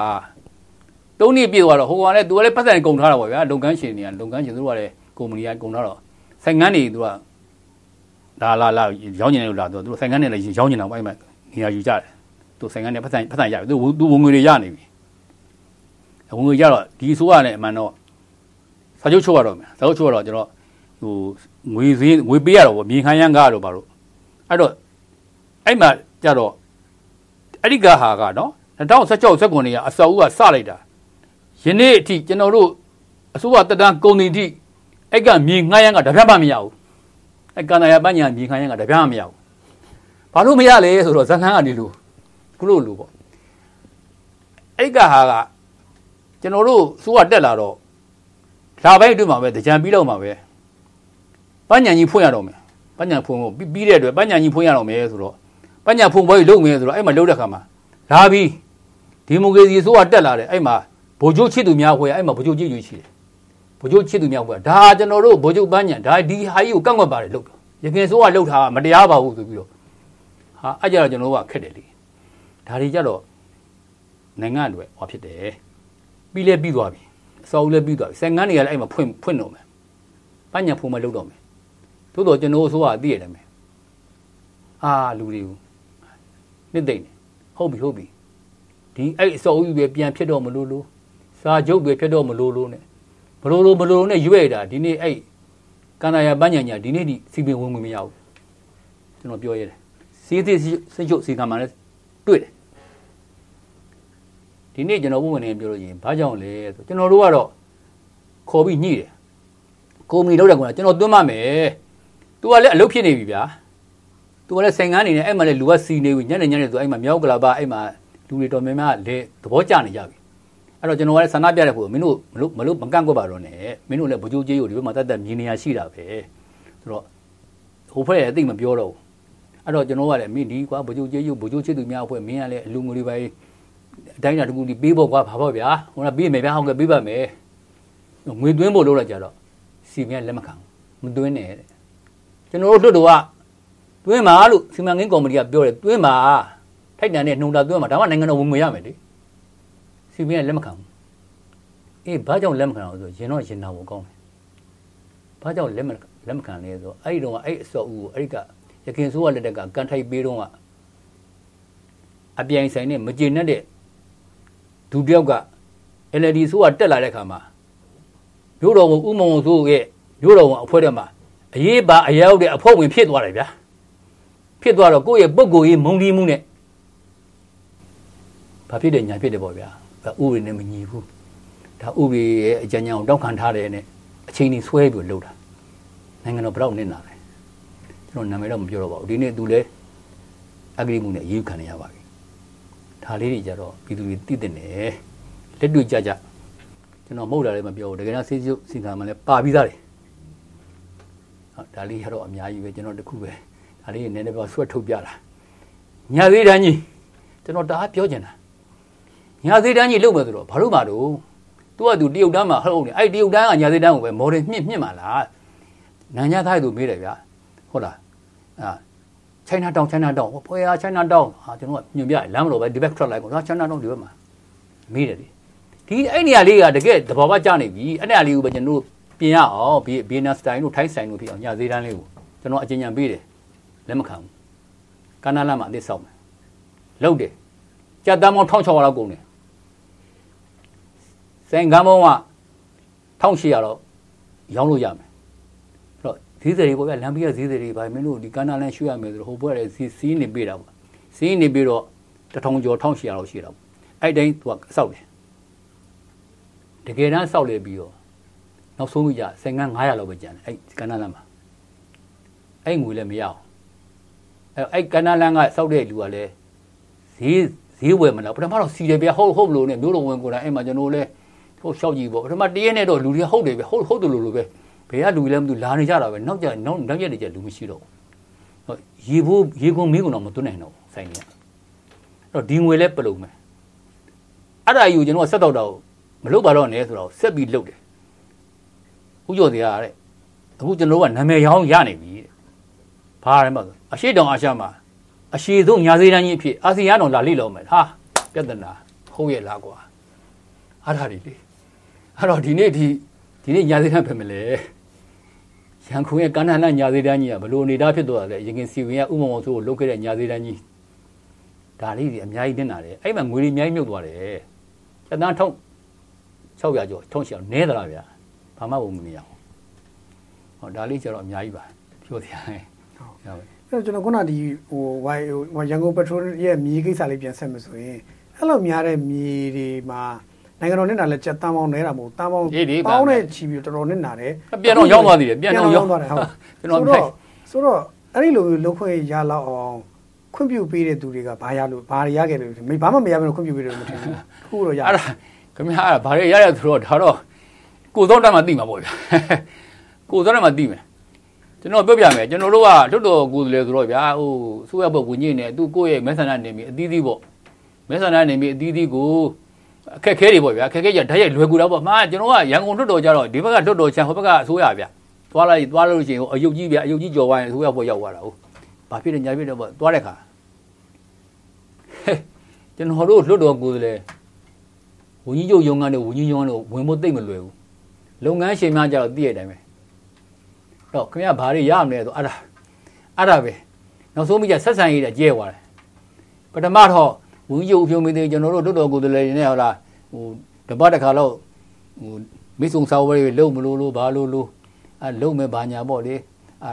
သုံးနှစ်ပြည့်သွားတော့ဟိုကလည်းသူကလည်းပတ်စံကုန်ထားတာပေါ့ဗျာလုပ်ငန်းရှင်တွေကလုပ်ငန်းရှင်တို့ကလည်းကုမ္ပဏီကကုန်ထားတော့ဆိုင်ငန်းတွေသူကလာလာလာရောင်းနေလို့လာသူတို့ဆိုင်ငန်းတွေလည်းရောင်းနေတာပေါ့အဲ့မှာနေရာယူကြတယ်သူဆိုင်ငန်းတွေပတ်စံပတ်စံရပြီသူသူဝင်ငွေတွေရနေပြီဝင်ငွေရတော့ဒီဆိုးရလည်းအမှန်တော့စာချုပ်ချုပ်ရတော့မယ်စာချုပ်ချုပ်ရတော့ကျွန်တော်ဟိုငွေဈေးငွေပေးရတော့ဗောမြေခိုင်းရန်ကားတော့ဘာလို့အဲ့တော့အဲ့မှာကြတော့အဲ့ဒီကဟာကနော်2016 19နေရအစောဦးကစလိုက်တာ ယနေ့အထိကျွန်တော်တို့အစိုးရတက်တန်းကုန်တင်ထိအဲ့ကမြေငှားရန်ကတပြတ်မှမရဘူးအဲ့ကန္တရာပညာမြေငှားရန်ကတပြတ်မှမရဘူးဘာလို့မရလဲဆိုတော့ဇန်နန်းကနေလို့ခုလို့လို့ပေါ့အဲ့ကဟာကကျွန်တော်တို့စိုးရတက်လာတော့လာပိုင်းအတွင်းမှာပဲတကြံပြီးတော့မှာပဲပညာကြီးဖွင့်ရတော့မယ်ပညာဖွင့်ဖို့ပြီးတဲ့အတွက်ပညာကြီးဖွင့်ရတော့မယ်ဆိုတော့ပညာဖွင့်ပွဲလုပ်မယ်ဆိုတော့အဲ့မှာလုပ်တဲ့ခါမှာလာပြီးဒီမိုကရေစီစိုးရတက်လာတယ်အဲ့မှာ ဗိုလ်ချုပ်ချစ်သူများဖွဲ့အဲ့မှာဗိုလ်ချုပ်ကြီးရွေးရှိတယ်ဗိုလ်ချုပ်ချစ်သူများဖွဲ့ဒါကျွန်တော်တို့ဗိုလ်ချုပ်ပန်းညံဒါဒီဟာကြီးကိုကန့်ကွက်ပါတယ်လို့ရခင်စိုးကလှုပ်ထားမတရားပါဘူးဆိုပြီးတော့ဟာအဲ့ကြတော့ကျွန်တော်တို့ကခက်တယ်လေဒါတွေကြတော့နိုင်ငံအတွက်ဟောဖြစ်တယ်ပြီးလဲပြီးသွားပြီအစောလည်းပြီးသွားပြီစံငန်းတွေကလည်းအဲ့မှာဖွင့်ဖွင့်တော့မယ်ပညာဖုံမလုပ်တော့မယ်သို့တော့ကျွန်တော်တို့ဆိုတာသိရတယ်မယ်အာလူတွေကိုနှစ်သိမ့်တယ်ဟုတ်ပြီဟုတ်ပြီဒီအဲ့အစောကြီးပဲပြန်ဖြစ်တော့မလို့လို့ စာချုပ်ပဲဖြစ်တော့မလို့လို့ ਨੇ ဘလို့လို့ဘလို့နဲ့ရွေ့တာဒီနေ့အဲ့ကန္တာယာပညာညာဒီနေ့ဒီစီပင်ဝင်ဝင်မရဘူးကျွန်တော်ပြောရတယ်စီးသေးစိတ်ချုပ်စီကံမှာလည်းတွေ့တယ်ဒီနေ့ကျွန်တော်ပုံမှန်နေပြောလို့ရင်ဘာကြောင့်လဲဆိုကျွန်တော်တို့ကတော့ခေါ်ပြီးညှိတယ်ကုမ္ပဏီလောက်တယ်ကွာကျွန်တော်သွင်းမမယ်။ तू ကလည်းအလုပ်ဖြစ်နေပြီဗျာ။ तू ကလည်းဆိုင်ကန်းနေနေအဲ့မှာလည်းလူကစီနေပြီညနေညနေ तू အဲ့မှာမြောက်ကလာပါအဲ့မှာလူတွေတော်များများလေသဘောကျနေကြပြီ။ အဲ့တော့ကျွန်တော်ကလည်းဆန္ဒပြတဲ့ဖို့မင်းတို့မလို့မလို့မကန့်ကွက်ပါတော့နဲ့မင်းတို့လည်းဗကြိုးကြီးကိုဒီဘက်မှာတတ်တတ်မြင်နေရရှိတာပဲ။ဆိုတော့ဟိုဖက်ရဲ့အသိမပြောတော့ဘူး။အဲ့တော့ကျွန်တော်ကလည်းမင်းဒီကွာဗကြိုးကြီးကိုဗကြိုးချစ်သူများအဖွဲ့မင်းကလည်းအလူငွေတွေပဲအတိုင်းတာတကူဒီပေးဖို့ကွာဘာပေါ့ဗျာဟိုကပေးမယ်ဗျာဟောင်းကပေးပါမယ်ငွေသွင်းဖို့လုပ်လိုက်ကြတော့စီမံလက်မခံမသွင်းနဲ့တဲ့ကျွန်တော်တို့တို့ကသွင်းပါလို့စီမံကိန်းကော်မတီကပြောတယ်သွင်းပါထိုက်တန်တဲ့နှုံတာသွင်းပါဒါမှနိုင်ငံတော်ဝင်ငွေရမယ်လေ စီမံလက်မခံအေးဘာကြောင့်လက်မခံအောင်ဆိုရင်တော့ရင်နာဖို့ကောင်းတယ်ဘာကြောင့်လက်မလက်မခံလဲဆိုအဲ့ဒီတော့အဲ့အစော်ဦးကိုအဲ့ဒီကရခင်ဆိုးကလက်တက်ကကန်ထိုက်ပေးတော့ကအပြိုင်ဆိုင်နဲ့မကျေနပ်တဲ့ဒူတယောက်က LLD ဆိုးကတက်လာတဲ့ခါမှာမြို့တော်ဝန်ဥမုံဆိုးရဲ့မြို့တော်ဝန်အဖွဲ့ထဲမှာအရေးပါအရောက်တဲ့အဖွဲ့ဝင်ဖြစ်သွားတယ်ဗျာဖြစ်သွားတော့ကိုယ့်ရဲ့ပုံကိုယ်ရေးမုံဒီမှုနဲ့ဘာဖြစ်တယ်ညာဖြစ်တယ်ပေါ့ဗျာ ဒါဥပဒေနဲ့မညီဘူးဒါဥပဒေရဲ့အကြံဉာဏ်ကိုတောက်ခံထားတယ်နဲ့အချိန်ကြီးဆွဲပြီးလှုပ်တာနိုင်ငံတော်ဘလောက်နစ်နာလဲကျွန်တော်နာမည်တော့မပြောတော့ပါဘူးဒီနေ့သူလဲအဂရိမှုနဲ့အရေးခံရပါပြီဒါလေးတွေကြတော့ပြည်သူတွေသိတဲ့နယ်လက်တွေ့ကြကြကျွန်တော်မဟုတ်တာလည်းမပြောဘူးတကယ်တော့စေးစုစီကံမှလည်းပါပြီးသားတယ်ဟုတ်ဒါလေးကတော့အများကြီးပဲကျွန်တော်တခုပဲဒါလေးနည်းနည်းပြောဆွတ်ထုတ်ပြတာညာသေးတန်းကြီးကျွန်တော်တအားပြောချင်တာ ညာသေးတန်းကြီးလုပ်မယ်ဆိုတော့ဘာလို့မှတော့သူကသူတရုတ်တန်းမှာဟုတ်နေအဲ့တရုတ်တန်းကညာသေးတန်းကိုပဲမော်ဒယ်မြင့်မြင့်မှာလားနန်းညာသားသူမေးတယ်ဗျာဟုတ်လားအာချိုင်းနာတောင်ချိုင်းနာတောင်ဖွယ်ရာချိုင်းနာတောင်ဟာကျွန်တော်ကညွန်ပြလမ်းမလို့ပဲဒီဘက်ထွက်လိုက်ကောချိုင်းနာတောင်ဒီဘက်မှာမေးတယ်လေဒီအဲ့နေရာလေးကတကယ်သဘောပေါက်ကြနေပြီအဲ့နေရာလေးကိုပဲကျွန်တော်တို့ပြင်ရအောင်ဘီဘီနာစတိုင်တို့ထိုင်းဆိုင်တို့ဖြစ်အောင်ညာသေးတန်းလေးကိုကျွန်တော်အကြင်ဉာဏ်ပေးတယ်လက်မခံဘူးကန္နာလမှာအသစ်ဆောက်မယ်လုတ်တယ်ကြက်တမ်းပေါင်း1600လောက်ကုန်တယ် စင်ကမ်းပေါင်းက1800လောက်ရောင်းလို့ရမယ်အဲ့တော့ဈေးတွေပေါ့ဗျလမ်းပြဈေးတွေပါမင်းတို့ဒီကန္နာလန်ရွှေ့ရမယ်ဆိုတော့ဟိုဘက်လည်းစီးနေပေးတာပေါ့စီးနေပြီးတော့1000ကျော်1800လောက်ရှိတာပေါ့အဲ့တိုင်းသူကစောက်တယ်တကယ်တမ်းစောက်လေပြီးတော့နောက်ဆုံးကြစင်ကန်း900လောက်ပဲကျန်တယ်အဲ့ကန္နာလန်မှာအဲ့ငွေလည်းမရအောင်အဲ့အဲ့ကန္နာလန်ကစောက်တဲ့လူကလည်းဈေးဈေးဝယ်မလားပထမတော့စီတယ်ဗျဟုတ်ဟုတ်လို့နဲ့မျိုးလုံးဝင်ကိုယ်တိုင်အဲ့မှာကျွန်တော်လည်း ဟုတ်ရှောက်ကြည့်ပေါ့ပထမတရက်နဲ့တော့လူတွေဟုတ်တယ်ဗျဟုတ်ဟုတ်တယ်လို့လို့ပဲဘယ်ကလူလည်းမသိလာနေကြတာပဲနောက်ကြနောက်နောက်ရက်တွေကျလူမရှိတော့ဟုတ်ရေဖို့ရေကုန်မင်းကုန်တော့မသွန်းနိုင်တော့ဆိုင်နေအဲ့တော့ဒီငွေလဲပလုံမယ်အဲ့ဒါယူကျွန်တော်ဆက်တော့တော့မလုပ်ပါတော့နဲ့ဆိုတော့ဆက်ပြီးလုပ်တယ်ဥကျော်တရားတဲ့အခုကျွန်တော်ကနာမည်ရောင်းရနေပြီတဲ့ဘာရဲမအရှိတောင်အာရှမှာအရှိဆုံးညာသေးတန်းကြီးအဖြစ်အာဆီယံတော်လာလိလို့မယ်ဟာပြဿနာဟုတ်ရဲ့လားကွာအားထားဒီလေ အဲ့တော့ဒီနေ့ဒီဒီနေ့ညာသေးတန်းဖြစ်မလဲရန်ကုန်ရဲ့ကန္နနာညာသေးတန်းကြီးကဘလို့နေတာဖြစ်သွားတယ်ရင်ခင်စီဝင်ကဥမ္မောဆိုကိုလုတ်ခဲ့တဲ့ညာသေးတန်းကြီးဒါလေးကြီးအများကြီးတင်လာတယ်အဲ့မှာငွေတွေအများကြီးမြုပ်သွားတယ်ကျန်သားထုံ600ကျော်ထုံးရှောင်းနဲသလားဗျာဘာမှမမြင်ရအောင်ဟောဒါလေးကျတော့အများကြီးပါပြောစရာဟဲ့ဟုတ်အဲ့တော့ကျွန်တော်ခုနဒီဟိုဝိုင်ဟိုရန်ကုန်ပက်ထရိုရဲ့မြေကိစ္စလေးပြန်ဆက်မယ်ဆိုရင်အဲ့လိုများတဲ့မြေတွေမှာ နိုင်ငံတော်နဲ့နာလည်းကြက်တန်းပေါင်းနေတာမဟုတ်တန်းပေါင်းပေါင်းနဲ့ချီပြီးတော်တော်နဲ့နာတယ်ပြန်တော့ရောက်သွားသေးတယ်ပြန်တော့ရောက်သွားတယ်ဟုတ်ကျွန်တော်ဆိုတော့ဆိုတော့အဲ့ဒီလိုလုံခွင့်ရလောက်အောင်ခွင့်ပြုပေးတဲ့သူတွေကဘာရလို့ဘာရခဲ့လို့ဘာမှမရဘဲခွင့်ပြုပေးတယ်မထင်ဘူးခုတော့ရအဲ့ဒါခင်ဗျားအဲ့ဒါဘာရရရဆိုတော့ဒါတော့ကိုသောတက်မှသိမှာပေါ့ဗျာကိုသောတက်မှသိမယ်ကျွန်တော်ပြောပြမယ်ကျွန်တော်တို့ကတွတ်တော်ကိုယ်လေဆိုတော့ဗျာဟိုဆိုရဘုတ်ဝင်ကြီးနေသူကိုယ့်ရဲ့မဲဆန္ဒနေမိအသီးသီးပေါ့မဲဆန္ဒနေမိအသီးသီးကို အခက်ခဲတွေပေါ့ဗျာအခက်ခဲကြဓာတ်ရိုက်လွယ်ကူတော့ပေါ့မှာကျွန်တော်ကရန်ကုန်တွတ်တော်ကြတော့ဒီဘက်ကတွတ်တော်ချန်ဟိုဘက်ကအစိုးရဗျာသွားလိုက်သွားလို့ရှိရင်ဟိုအယုတ်ကြီးဗျာအယုတ်ကြီးကြော်သွားရင်အစိုးရဘောရောက်သွားတာဟုတ်ဘာဖြစ်လဲညာဖြစ်တော့ပေါ့သွားတဲ့ခါကျွန်တော်တို့လွတ်တော်ကိုယ်လေဝင်းကြီးချုပ်ရုံးကနေဝင်းကြီးရုံးလို့ဝင်ဖို့သိမ့်မလွယ်ဘူးလုပ်ငန်းရှင်များကြတော့သိရတဲ့အတိုင်းပဲတော့ခင်ဗျာဘာတွေရမလဲဆိုအဲ့ဒါအဲ့ဒါပဲနောက်ဆုံးမိကျဆက်ဆံရေးတကျဲသွားတယ်ပထမတော့ ဝင်းကြီးချုပ်အဖြုံးမင်းတွေကျွန်တော်တို့တော်တော်ကိုယ်တည်းနေဟောလားဟိုတပတ်တစ်ခါတော့ဟိုမိတ်ဆုံစာဝဲတွေလုံမလို့လို့ဘာလို့လို့အဲလုံမဲ့ဘာညာပေါ့လေအာ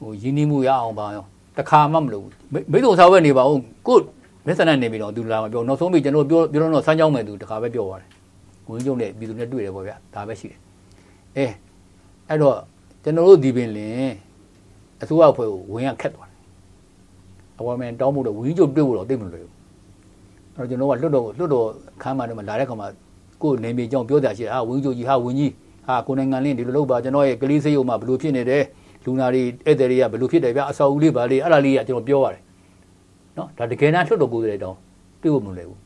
ဟိုရင်းနှီးမှုရအောင်ပါရောတခါမှမလုပ်ဘူးမိတ်ဆုံစာဝဲနေပါဦးကိုမက်ဆန်နဲ့နေပြီးတော့သူလာမပြောနောက်ဆုံးပြီးကျွန်တော်ပြောပြောတော့ဆန်းကြောင်းမဲ့သူတခါပဲပြောသွားတယ်ဝင်းကျုံနဲ့ပြည်သူနဲ့တွေ့တယ်ပေါ့ဗျာဒါပဲရှိတယ်အဲအဲ့တော့ကျွန်တော်တို့ဒီပင်လင်အစိုးရအဖွဲ့ကိုဝင်ရခက်သွားတယ်အဝါမန်တောင်းဖို့တော့ဝင်းကျုံတွေ့ဖို့တော့သိမလွယ်ဘူးအဲ့ တော့ကျွန်တော်ကလွတ်တော့လွတ်တော့ခမ်းမှာတော့လာတဲ့ခါမှာကိုယ်နေမြေကြောင်းပြောကြရှိတယ်ဟာဝင်းကျုံကြီးဟာဝင်းကြီးဟာကိုနိုင်ငံလင်းဒီလိုလုပ်ပါကျွန်တော်ရဲ့ကလေးစေးရုံမှာဘယ်လိုဖြစ်နေတယ်လူနာတွေဧည့်သည်တွေကဘယ်လိုဖြစ်တယ်ဗျအဆောက်အဦလေးပါလေးအဲ့ဒါလေးကကျွန်တော်ပြောရတယ်နော်ဒါတကယ်တမ်းလွတ်တော်ကိုယ်တွေတောင်တွေ့ဖို့မလွယ်ဘူး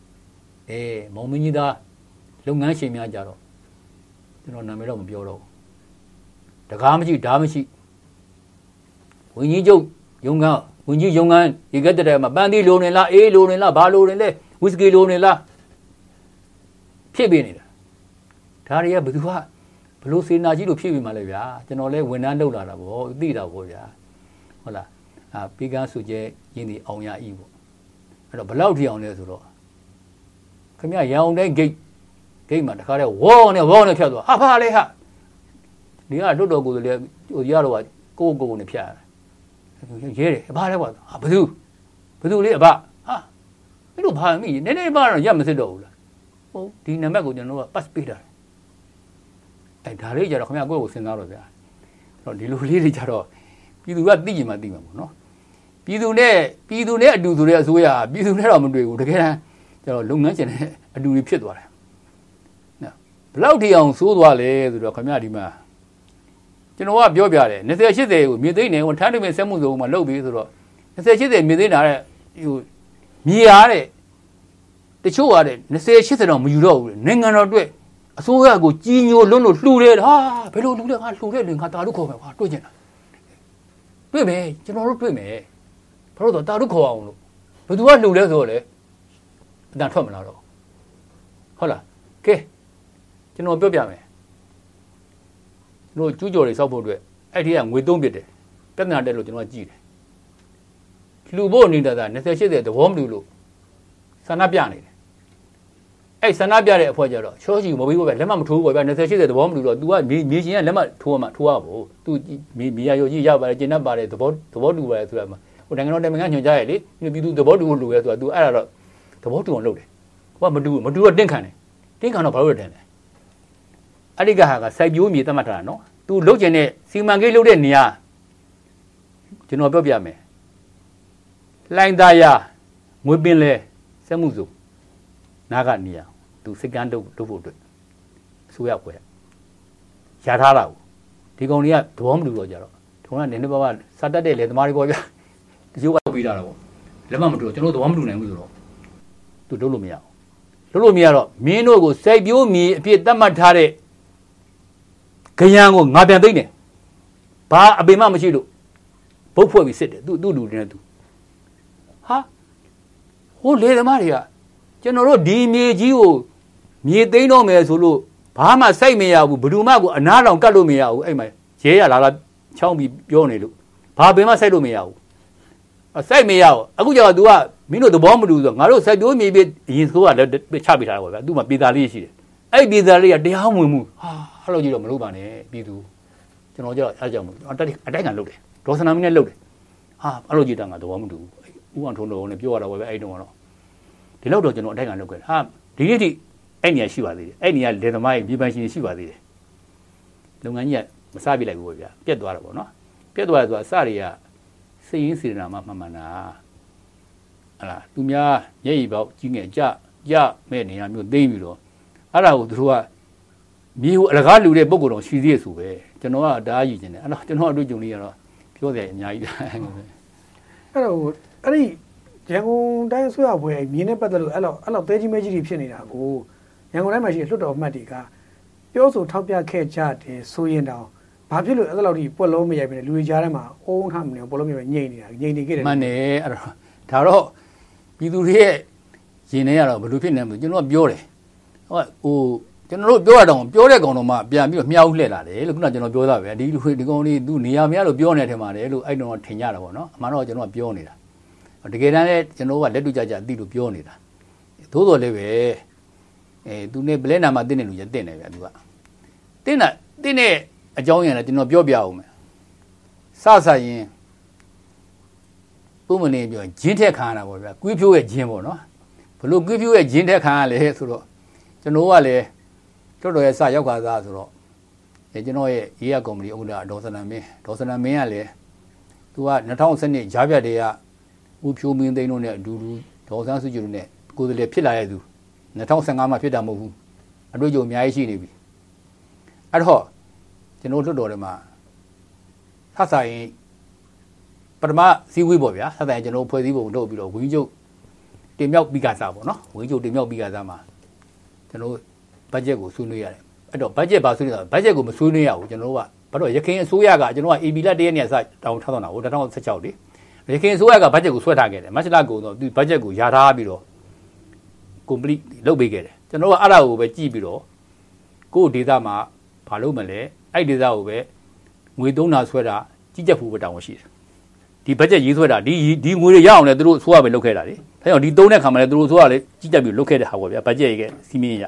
အေးမောင်မင်းကြီးသားလုပ်ငန်းရှင်များကြတော့ကျွန်တော်နာမည်တော့မပြောတော့ဘူးတကားမရှိဓာမရှိဝင်းကြီးကျုပ်ယုံကဝင်းကြီးယုံကဒီကတည်းကမပန်းသီးလိုနေလားအေးလိုနေလားဘာလိုနေလဲ ဝီစကီလိုနေလားဖြစ်ပေးနေတာဒါတွေကဘယ်သူကဘလို့စေနာကြီးလို့ဖြစ်ပြီးမှလဲဗျာကျွန်တော်လဲဝန်ထမ်းလုပ်လာတာပေါ့သိတာပေါ့ဗျာဟုတ်လားအာပေကန်းစုကျဲရင်းဒီအောင်ရဤပေါ့အဲ့တော့ဘလောက်ထိအောင်လဲဆိုတော့ခင်ဗျရန်အောင်တဲ့ gate gate မှာတခါတည်းဝေါနဲ့ဝေါနဲ့ဖြတ်သွားဟာဖာလေဟာဒီကလွတ်တော်ကိုယ်လေဟိုရတော့ကိုကိုကိုနဲ့ဖြတ်ရဲတယ်ဘာလဲကွာဟာဘသူဘသူလေးအဘ ဟာမင်းတို့ဘာမိနည်းနည်းပါတော့ရမစစ်တော့ဘူးလားဟုတ်ဒီနံပါတ်ကိုကျွန်တော်က pass ပေးတာအဲဒါလေးကြတော့ခင်ဗျကိုယ့်ကိုစဉ်းစားတော့ဗျာအဲ့တော့ဒီလိုလေးတွေကြတော့ပြည်သူကသိရင်မှသိမှာပေါ့နော်ပြည်သူနဲ့ပြည်သူနဲ့အတူဆိုတဲ့အစိုးရပြည်သူနဲ့တော့မတွေ့ဘူးတကယ်တမ်းကျတော့လုပ်ငန်းရှင်နဲ့အတူတွေဖြစ်သွားတယ်နော်ဘလောက်ထိအောင်ဆိုးသွားလဲဆိုတော့ခင်ဗျဒီမှာကျွန်တော်ကပြောပြတယ်20 80ကိုမြေသိမ်းနေဟိုထန်းတွင်ဆက်မှုစုံမှာလုပ်ပြီးဆိုတော့20 80မြေသိမ်းတာတဲ့ဟို မြေရတဲ့တချို့ကတဲ့20 80တော့မယူတော့ဘူးနိုင်ငံတော်အတွက်အစိုးရကိုကြီးညိုလွန်းလို့လှူတယ်ဟာဘယ်လိုလှူလဲငါလှူတယ်လေငါတာလို့ခေါ်မယ်ဟာတွေ့ကျင်တာတွေ့မယ်ကျွန်တော်တို့တွေ့မယ်ဘာလို့တော့တာတို့ခေါ်အောင်လို့ဘယ်သူကလှူလဲဆိုတော့လေအတန်ထွက်မလာတော့ဟုတ်လားကဲကျွန်တော်ပြောပြမယ်ကျွန်တော်ကျူးကျော်တွေစောက်ဖို့အတွက်အဲ့ဒီကငွေသုံးပစ်တယ်ပြဿနာတက်လို့ကျွန်တော်ကကြည့်တယ် လူဖို့နေတာက20 80သဘောမတူလို့ဆန္ဒပြနေတယ်အဲ့ဆန္ဒပြတဲ့အဖွဲ့ကြတော့ချောချီမပြီးဘောပဲလက်မမထိုးဘောပဲ20 80သဘောမတူတော့ तू ကမြေမြေရှင်ကလက်မထိုးမှထိုးရဖို့ तू မြေမြေရရိုကြီးရပါတယ်ကျင်납ပါတယ်သဘောသဘောတူပါတယ်ဆိုတာမှာဟိုနိုင်ငံတော်တိုင်ပင်ခံညွှန်ကြားရလေပြည်သူသဘောတူလို့လူရဲဆိုတာ तू အဲ့ဒါတော့သဘောတူအောင်လုပ်တယ်ဟိုကမတူမတူတော့တင့်ခံတယ်တင့်ခံတော့ဘာလို့တင်လဲအဲ့ဒီကဟာကစိုက်ပျိုးမြေသတ်မှတ်ထားတာနော် तू လုတ်ကျင်တဲ့စီမံကိန်းလုတ်တဲ့နေရာကျွန်တော်ပြောပြမယ် လိုင်းသားရငွေပင်လဲစက်မှုစုနာကနေရာသူစစ်ကမ်းတုပ်တုပ်ဖို့အတွက်ဆိုရပွဲရထားတာကိုဒီကောင်တွေကသဘောမတူတော့ကြတော့ထုံးကနည်းနည်းပါးပါးစတတ်တဲ့လေသမားတွေပေါ့ဗျာတချို့ကပြီးတာတော့လက်မမတူတော့ကျွန်တော်သဘောမတူနိုင်ဘူးဆိုတော့သူလုပ်လို့မရဘူးလုပ်လို့မရတော့မင်းတို့ကိုစိုက်ပြိုးမြေအပြစ်တတ်မှတ်ထားတဲ့ခရံကိုငါပြန်သိမ့်တယ်ဘာအပင်မှမရှိလို့ဘုတ်ဖွဲ့ပြီးစစ်တယ်သူသူ့လူတွေနဲ့သူဟာ ဟိုလေသမားတွေကကျွန်တော်တို့ဒီမြေကြီးကိုမြေသိမ်းတော့မယ်ဆိုလို့ဘာမှစိုက်မရဘူးဘယ်သူမှကိုအနားတောင်ကတ်လို့မရဘူးအဲ့မှာရဲရလာလာချောင်းပြီးပြောနေလို့ဘာပင်မှစိုက်လို့မရဘူးအစိုက်မရဘူးအခုကျတော့ तू ကမင်းတို့သဘောမတူဆိုငါတို့စိုက်ပြိုးမြေပြအရင်ဆိုကလည်းချပေးထားတာပေါ့ဗျာ तू မှပြည်သားလေးရှိတယ်အဲ့ပြည်သားလေးကတရားဝင်မှုဟာအဲ့လိုကြီးတော့မလုပ်ပါနဲ့ပြည်သူကျွန်တော်ကျတော့အားကြောင့်မလို့အတိုက်အတိုက်ခံလုပ်တယ်ဒေါ်စနာမင်းနဲ့လုပ်တယ်ဟာအဲ့လိုကြီးတာငါသဘောမတူဘူး ဥအောင်ထုံးတော်နဲ့ပြောရတာပဲအဲ့တုန်းကတော့ဒီလောက်တော့ကျွန်တော်အတိုက်ခံလုပ်ခဲ့ဟာဒီနေ့ထိအဲ့နေရာရှိပါသေးတယ်အဲ့နေရာလေသမားရဲ့မြေပိုင်ရှင်ရှိပါသေးတယ်လုပ်ငန်းကြီးကမစပြလိုက်ဘူးဗျာပြက်သွားတာပေါ့နော်ပြက်သွားတယ်ဆိုတာအစတွေကစိတ်ရင်းစေတနာမှမှန်မှန်တာဟလာသူများမျက်ရည်ပေါက်ကြီးငယ်ကြကြမဲ့နေရာမျိုးသိမ့်ပြီးတော့အဲ့ဒါကိုသူတို့ကမြေကိုအလကားလူတဲ့ပုံကတော့ရှိသေးရဲ့ဆိုပဲကျွန်တော်ကဒါအကြီးကျင်တယ်အဲ့တော့ကျွန်တော်အတွေ့အကြုံလေးကတော့ပြောစရာအများကြီးအဲ့တော့ အဲ့ဒီရန်ကုန်တိုင်းဆွေရပွဲမြင်းနဲ့ပတ်သက်လို့အဲ့လိုအဲ့လိုတဲကြီးမဲကြီးတွေဖြစ်နေတာကိုရန်ကုန်တိုင်းမှာရှိတဲ့လွှတ်တော်အမတ်တွေကပြောဆိုထောက်ပြခဲ့ကြတယ်ဆိုရင်တောင်ဘာဖြစ်လို့အဲ့လိုဒီပွက်လုံးမရိုက်ပဲလူတွေကြားထဲမှာအုံးထားမနေပွက်လုံးမရိုက်ညိတ်နေတာညိတ်နေခဲ့တယ်မှန်တယ်အဲ့တော့ဒါတော့ပြည်သူတွေရဲ့ရင်ထဲကတော့ဘယ်လိုဖြစ်နေမလဲကျွန်တော်ပြောတယ်ဟိုဟိုကျွန်တော်တို့ပြောရတော့ပြောတဲ့ကောင်တော့မှပြန်ပြီးတော့မြှောက်လှည့်လာတယ်လို့ခုနကကျွန်တော်ပြောတာပဲဒီလူဒီကောင်လေးသူနေရာမရလို့ပြောနေတယ်ထင်ပါတယ်လို့အဲ့တော့ထင်ကြတာပေါ့နော်အမှန်တော့ကျွန်တော်ကပြောနေတာ တကယ်တမ်းလည်းကျွန်တော်ကလက်တွေ့ကြကြအသိလို့ပြောနေတာသို့တော်လည်းပဲအဲသူနဲ့ဘလဲနာမှာတင်းနေလူကြီးတင်းနေဗျာသူကတင်းတာတင်းတဲ့အကြောင်းရံလည်းကျွန်တော်ပြောပြအောင်မယ်စစရင်ပုံမနေပြောဂျင်းထက်ခံရတာပေါ့ဗျာကွေးဖြိုးရဲ့ဂျင်းပေါ့နော်ဘလို့ကွေးဖြိုးရဲ့ဂျင်းထက်ခံရလဲဆိုတော့ကျွန်တော်ကလည်းတော်တော်ရဲ့စရောက်ခါသားဆိုတော့အဲကျွန်တော်ရဲ့ရေးရကုမ္ပဏီဥက္ကဋ္ဌဒေါ်စနမင်းဒေါ်စနမင်းကလည်းသူက2012ဂျားပြတ်တွေက ဦးဖြိုးမင်းသိန်းတို့နဲ့အတူတူဒေါ်ဆန်းစုကြည်တို့နဲ့ကိုယ်တည်းဖြစ်လာရသူ2015မှာဖြစ်တာမဟုတ်ဘူးအတွေ့အကြုံအများကြီးရှိနေပြီအဲ့တော့ကျွန်တော်လွတ်တော်ထဲမှာသတ်ဆိုင်ပထမစီဝေးပေါ့ဗျာသတ်ဆိုင်ကျွန်တော်ဖွဲ့စည်းပုံလုပ်ပြီးတော့ဝင်းကျုပ်တင်မြောက်ပြီးကစားပေါ့နော်ဝင်းကျုပ်တင်မြောက်ပြီးကစားမှာကျွန်တော်ဘတ်ဂျက်ကိုဆွေးနွေးရတယ်အဲ့တော့ဘတ်ဂျက်ပါဆွေးနွေးတာဘတ်ဂျက်ကိုမဆွေးနွေးရဘူးကျွန်တော်ကဘာလို့ရခိုင်အစိုးရကကျွန်တော်က AB လက်တရက်နဲ့စတောင်းထားတော့တာဟို2016လေ ရခိုင်အစိုးရကဘတ်ဂျက်ကိုဆွဲထားခဲ့တယ်မတ်လကုန်တော့သူဘတ်ဂျက်ကိုယာထားပြီးတော့ complete လုပ်ပေးခဲ့တယ်ကျွန်တော်ကအဲ့ဒါကိုပဲကြည့်ပြီးတော့ကိုယ့်ဒေတာမှာဘာလုပ်မလဲအဲ့ဒေတာကိုပဲငွေသုံးတာဆွဲတာကြီးကြပ်ဖို့ပဲတောင်းရှိတယ်ဒီဘတ်ဂျက်ရေးဆွဲတာဒီဒီငွေတွေရအောင်လဲသူတို့ဆိုရပဲလုပ်ခဲ့တာလေဒါကြောင့်ဒီသုံးတဲ့ခါမှာလဲသူတို့ဆိုရလဲကြီးကြပ်ပြီးလုပ်ခဲ့တဲ့ဟာပေါ့ဗျာဘတ်ဂျက်ရေးကစီမင်းရ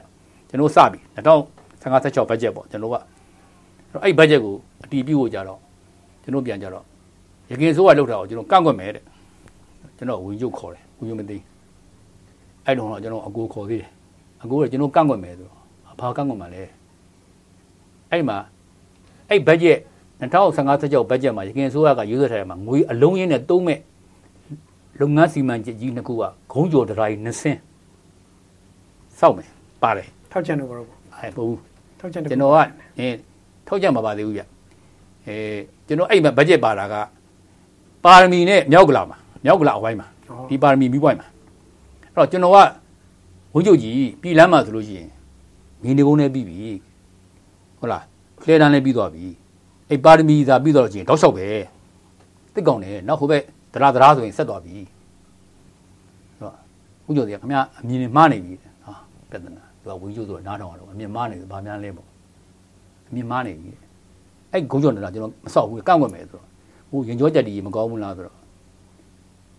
ကျွန်တော်စပြီ2015 16ဘတ်ဂျက်ပေါ့ကျွန်တော်ကအဲ့ဘတ်ဂျက်ကိုအတီးပြုတ်ကြတော့ကျွန်တော်ပြန်ကြတော့ ရခင်ဆိုးကလောက်တာကိုကျွန်တော်ကန့်ကွက်မယ်တဲ့ကျွန်တော်ဝင်ရုပ်ခေါ်တယ်ဝင်ရုပ်မသိအဲ့တော့ကျွန်တော်အကိုခေါ်သေးတယ်အကိုကကျွန်တော်ကန့်ကွက်မယ်ဆိုတော့ဘာကန့်ကွက်မှာလဲအဲ့မှာအဲ့ဘတ်ဂျက်2015 16ဘတ်ဂျက်မှာရခင်ဆိုးကရွေးဆွဲထားတယ်မှာငွေအလုံးရင်းနဲ့သုံးမဲ့လုပ်ငန်းစီမံချက်ကြီးနှစ်ခုကဂုံးကျော်ဒရိုင်နှစ်ဆင်းစောက်မယ်ပါတယ်ထောက်ချန်တော့ဘောအဲပို့ထောက်ချန်ကျွန်တော်ကအဲထောက်ချန်မှာပါသေးဘူးဗျအဲကျွန်တော်အဲ့မှာဘတ်ဂျက်ပါတာက ပါရမီနဲ့မြောက်ကလာမှာမြောက်ကလာအဝိုင်းမှာဒီပါရမီမိပွိုင်းမှာအဲ့တော့ကျွန်တော်ကဝင်းကျုပ်ကြီးပြည်လမ်းမှာဆိုလို့ရှိရင်မင်းဒီကုန်းနဲ့ပြီးပြီဟုတ်လားကလဲတန်းလည်းပြီးသွားပြီအဲ့ပါရမီသာပြီးတော့ချင်းတောက်လျှောက်ပဲတစ်ကောင်နဲ့နောက်ဟိုဘက်ဒရာဒရာဆိုရင်ဆက်သွားပြီဟုတ်ပါဦးကျော်စီကခမအမြင်မှားနေပြီဟာပြဿနာသူကဝင်းကျုပ်ဆိုတော့နားထောင်ရတော့အမြင်မှားနေတယ်ဗာများလဲပေါ့အမြင်မှားနေပြီအဲ့ဂုံးကျော်နေတာကျွန်တော်မဆောက်ဘူးကန့်ွက်မယ်ဆိုတော့ ဟိုရင်ကြောကြက်တီမကောင်းဘူးလားဆိုတော့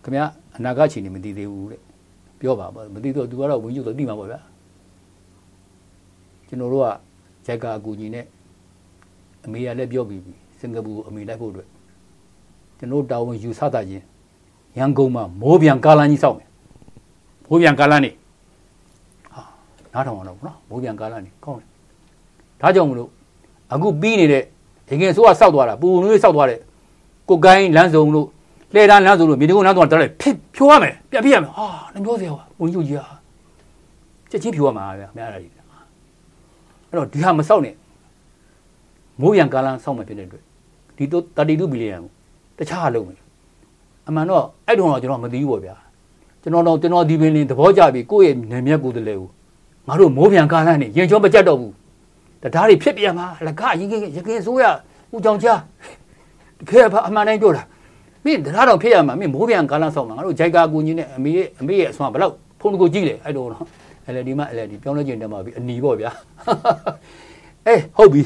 ခင်ဗျာအနာဂတ်ချိန်နေမသိသေးဘူးတဲ့ပြောပါမသိတော့သူကတော့ဝင်ယူတော့သိမှာပေါ့ဗျာကျွန်တော်တို့ကဂျက်ကာအကူကြီးနဲ့အမေကလည်းပြောပြီးပြီစင်ကာပူအမေလိုက်ဖို့အတွက်ကျွန်တော်တာဝန်ယူဆတာချင်းရန်ကုန်မှာမိုးပြန်ကားလမ်းကြီးစောက်မယ်မိုးပြန်ကားလမ်းနေဟာနားထောင်အောင်တော့နော်မိုးပြန်ကားလမ်းနေကောင်းတယ်ဒါကြောင့်မလို့အခုပြီးနေတဲ့ရင်ငယ်ဆိုးကစောက်သွားတာပူနွေးစောက်သွားတဲ့ ကိုကိုင်းလမ်းစုံလို့လှဲတန်းလမ်းစုံလို့မြေတကုန်းလမ်းစုံတော့လည်းဖြစ်ဖြိုးရမယ်ပြပြရမယ်ဟာနှမျိုးစရာပါဝင်ကြီးကြီးဟာချက်ချင်းဖြိုးရမှာဗျာများရတယ်အဲ့တော့ဒီဟာမစောက်နဲ့မိုးပြန်ကားလမ်းစောက်မှဖြစ်တဲ့အတွက်ဒီတော့32ဘီလီယံတခြားလုံးမယ်အမှန်တော့အဲ့တုန်းကကျွန်တော်မသိဘူးပေါ့ဗျာကျွန်တော်တော့ကျွန်တော်ဒီပင်လင်းသဘောကျပြီကိုယ့်ရဲ့နာမည်ကိုယ်တည်းလေကိုငါတို့မိုးပြန်ကားလမ်းနေရင်ချောမကြက်တော့ဘူးတရားတွေဖြစ်ပြန်မှာလကရင်ကရခင်ဆိုးရဦးကြောင်ချာ တကယ်ဘာအမှန်တိုင်းပြောတာမင်းတရားတော်ဖြစ်ရမှာမင်းမိုးပြန်ကားလမ်းဆောင်မှာငါတို့ဂျိုက်ကာကူကြီးနဲ့အမေရဲ့အမေရဲ့အစွမ်းဘလောက်ဖုန်းကိုကြည့်လေအဲ့တော့နော်အဲ့လေဒီမှာအဲ့လေဒီပြောင်းလဲကျင်တက်မှာပြီအနီပေါ့ဗျာအေးဟုတ်ပြီ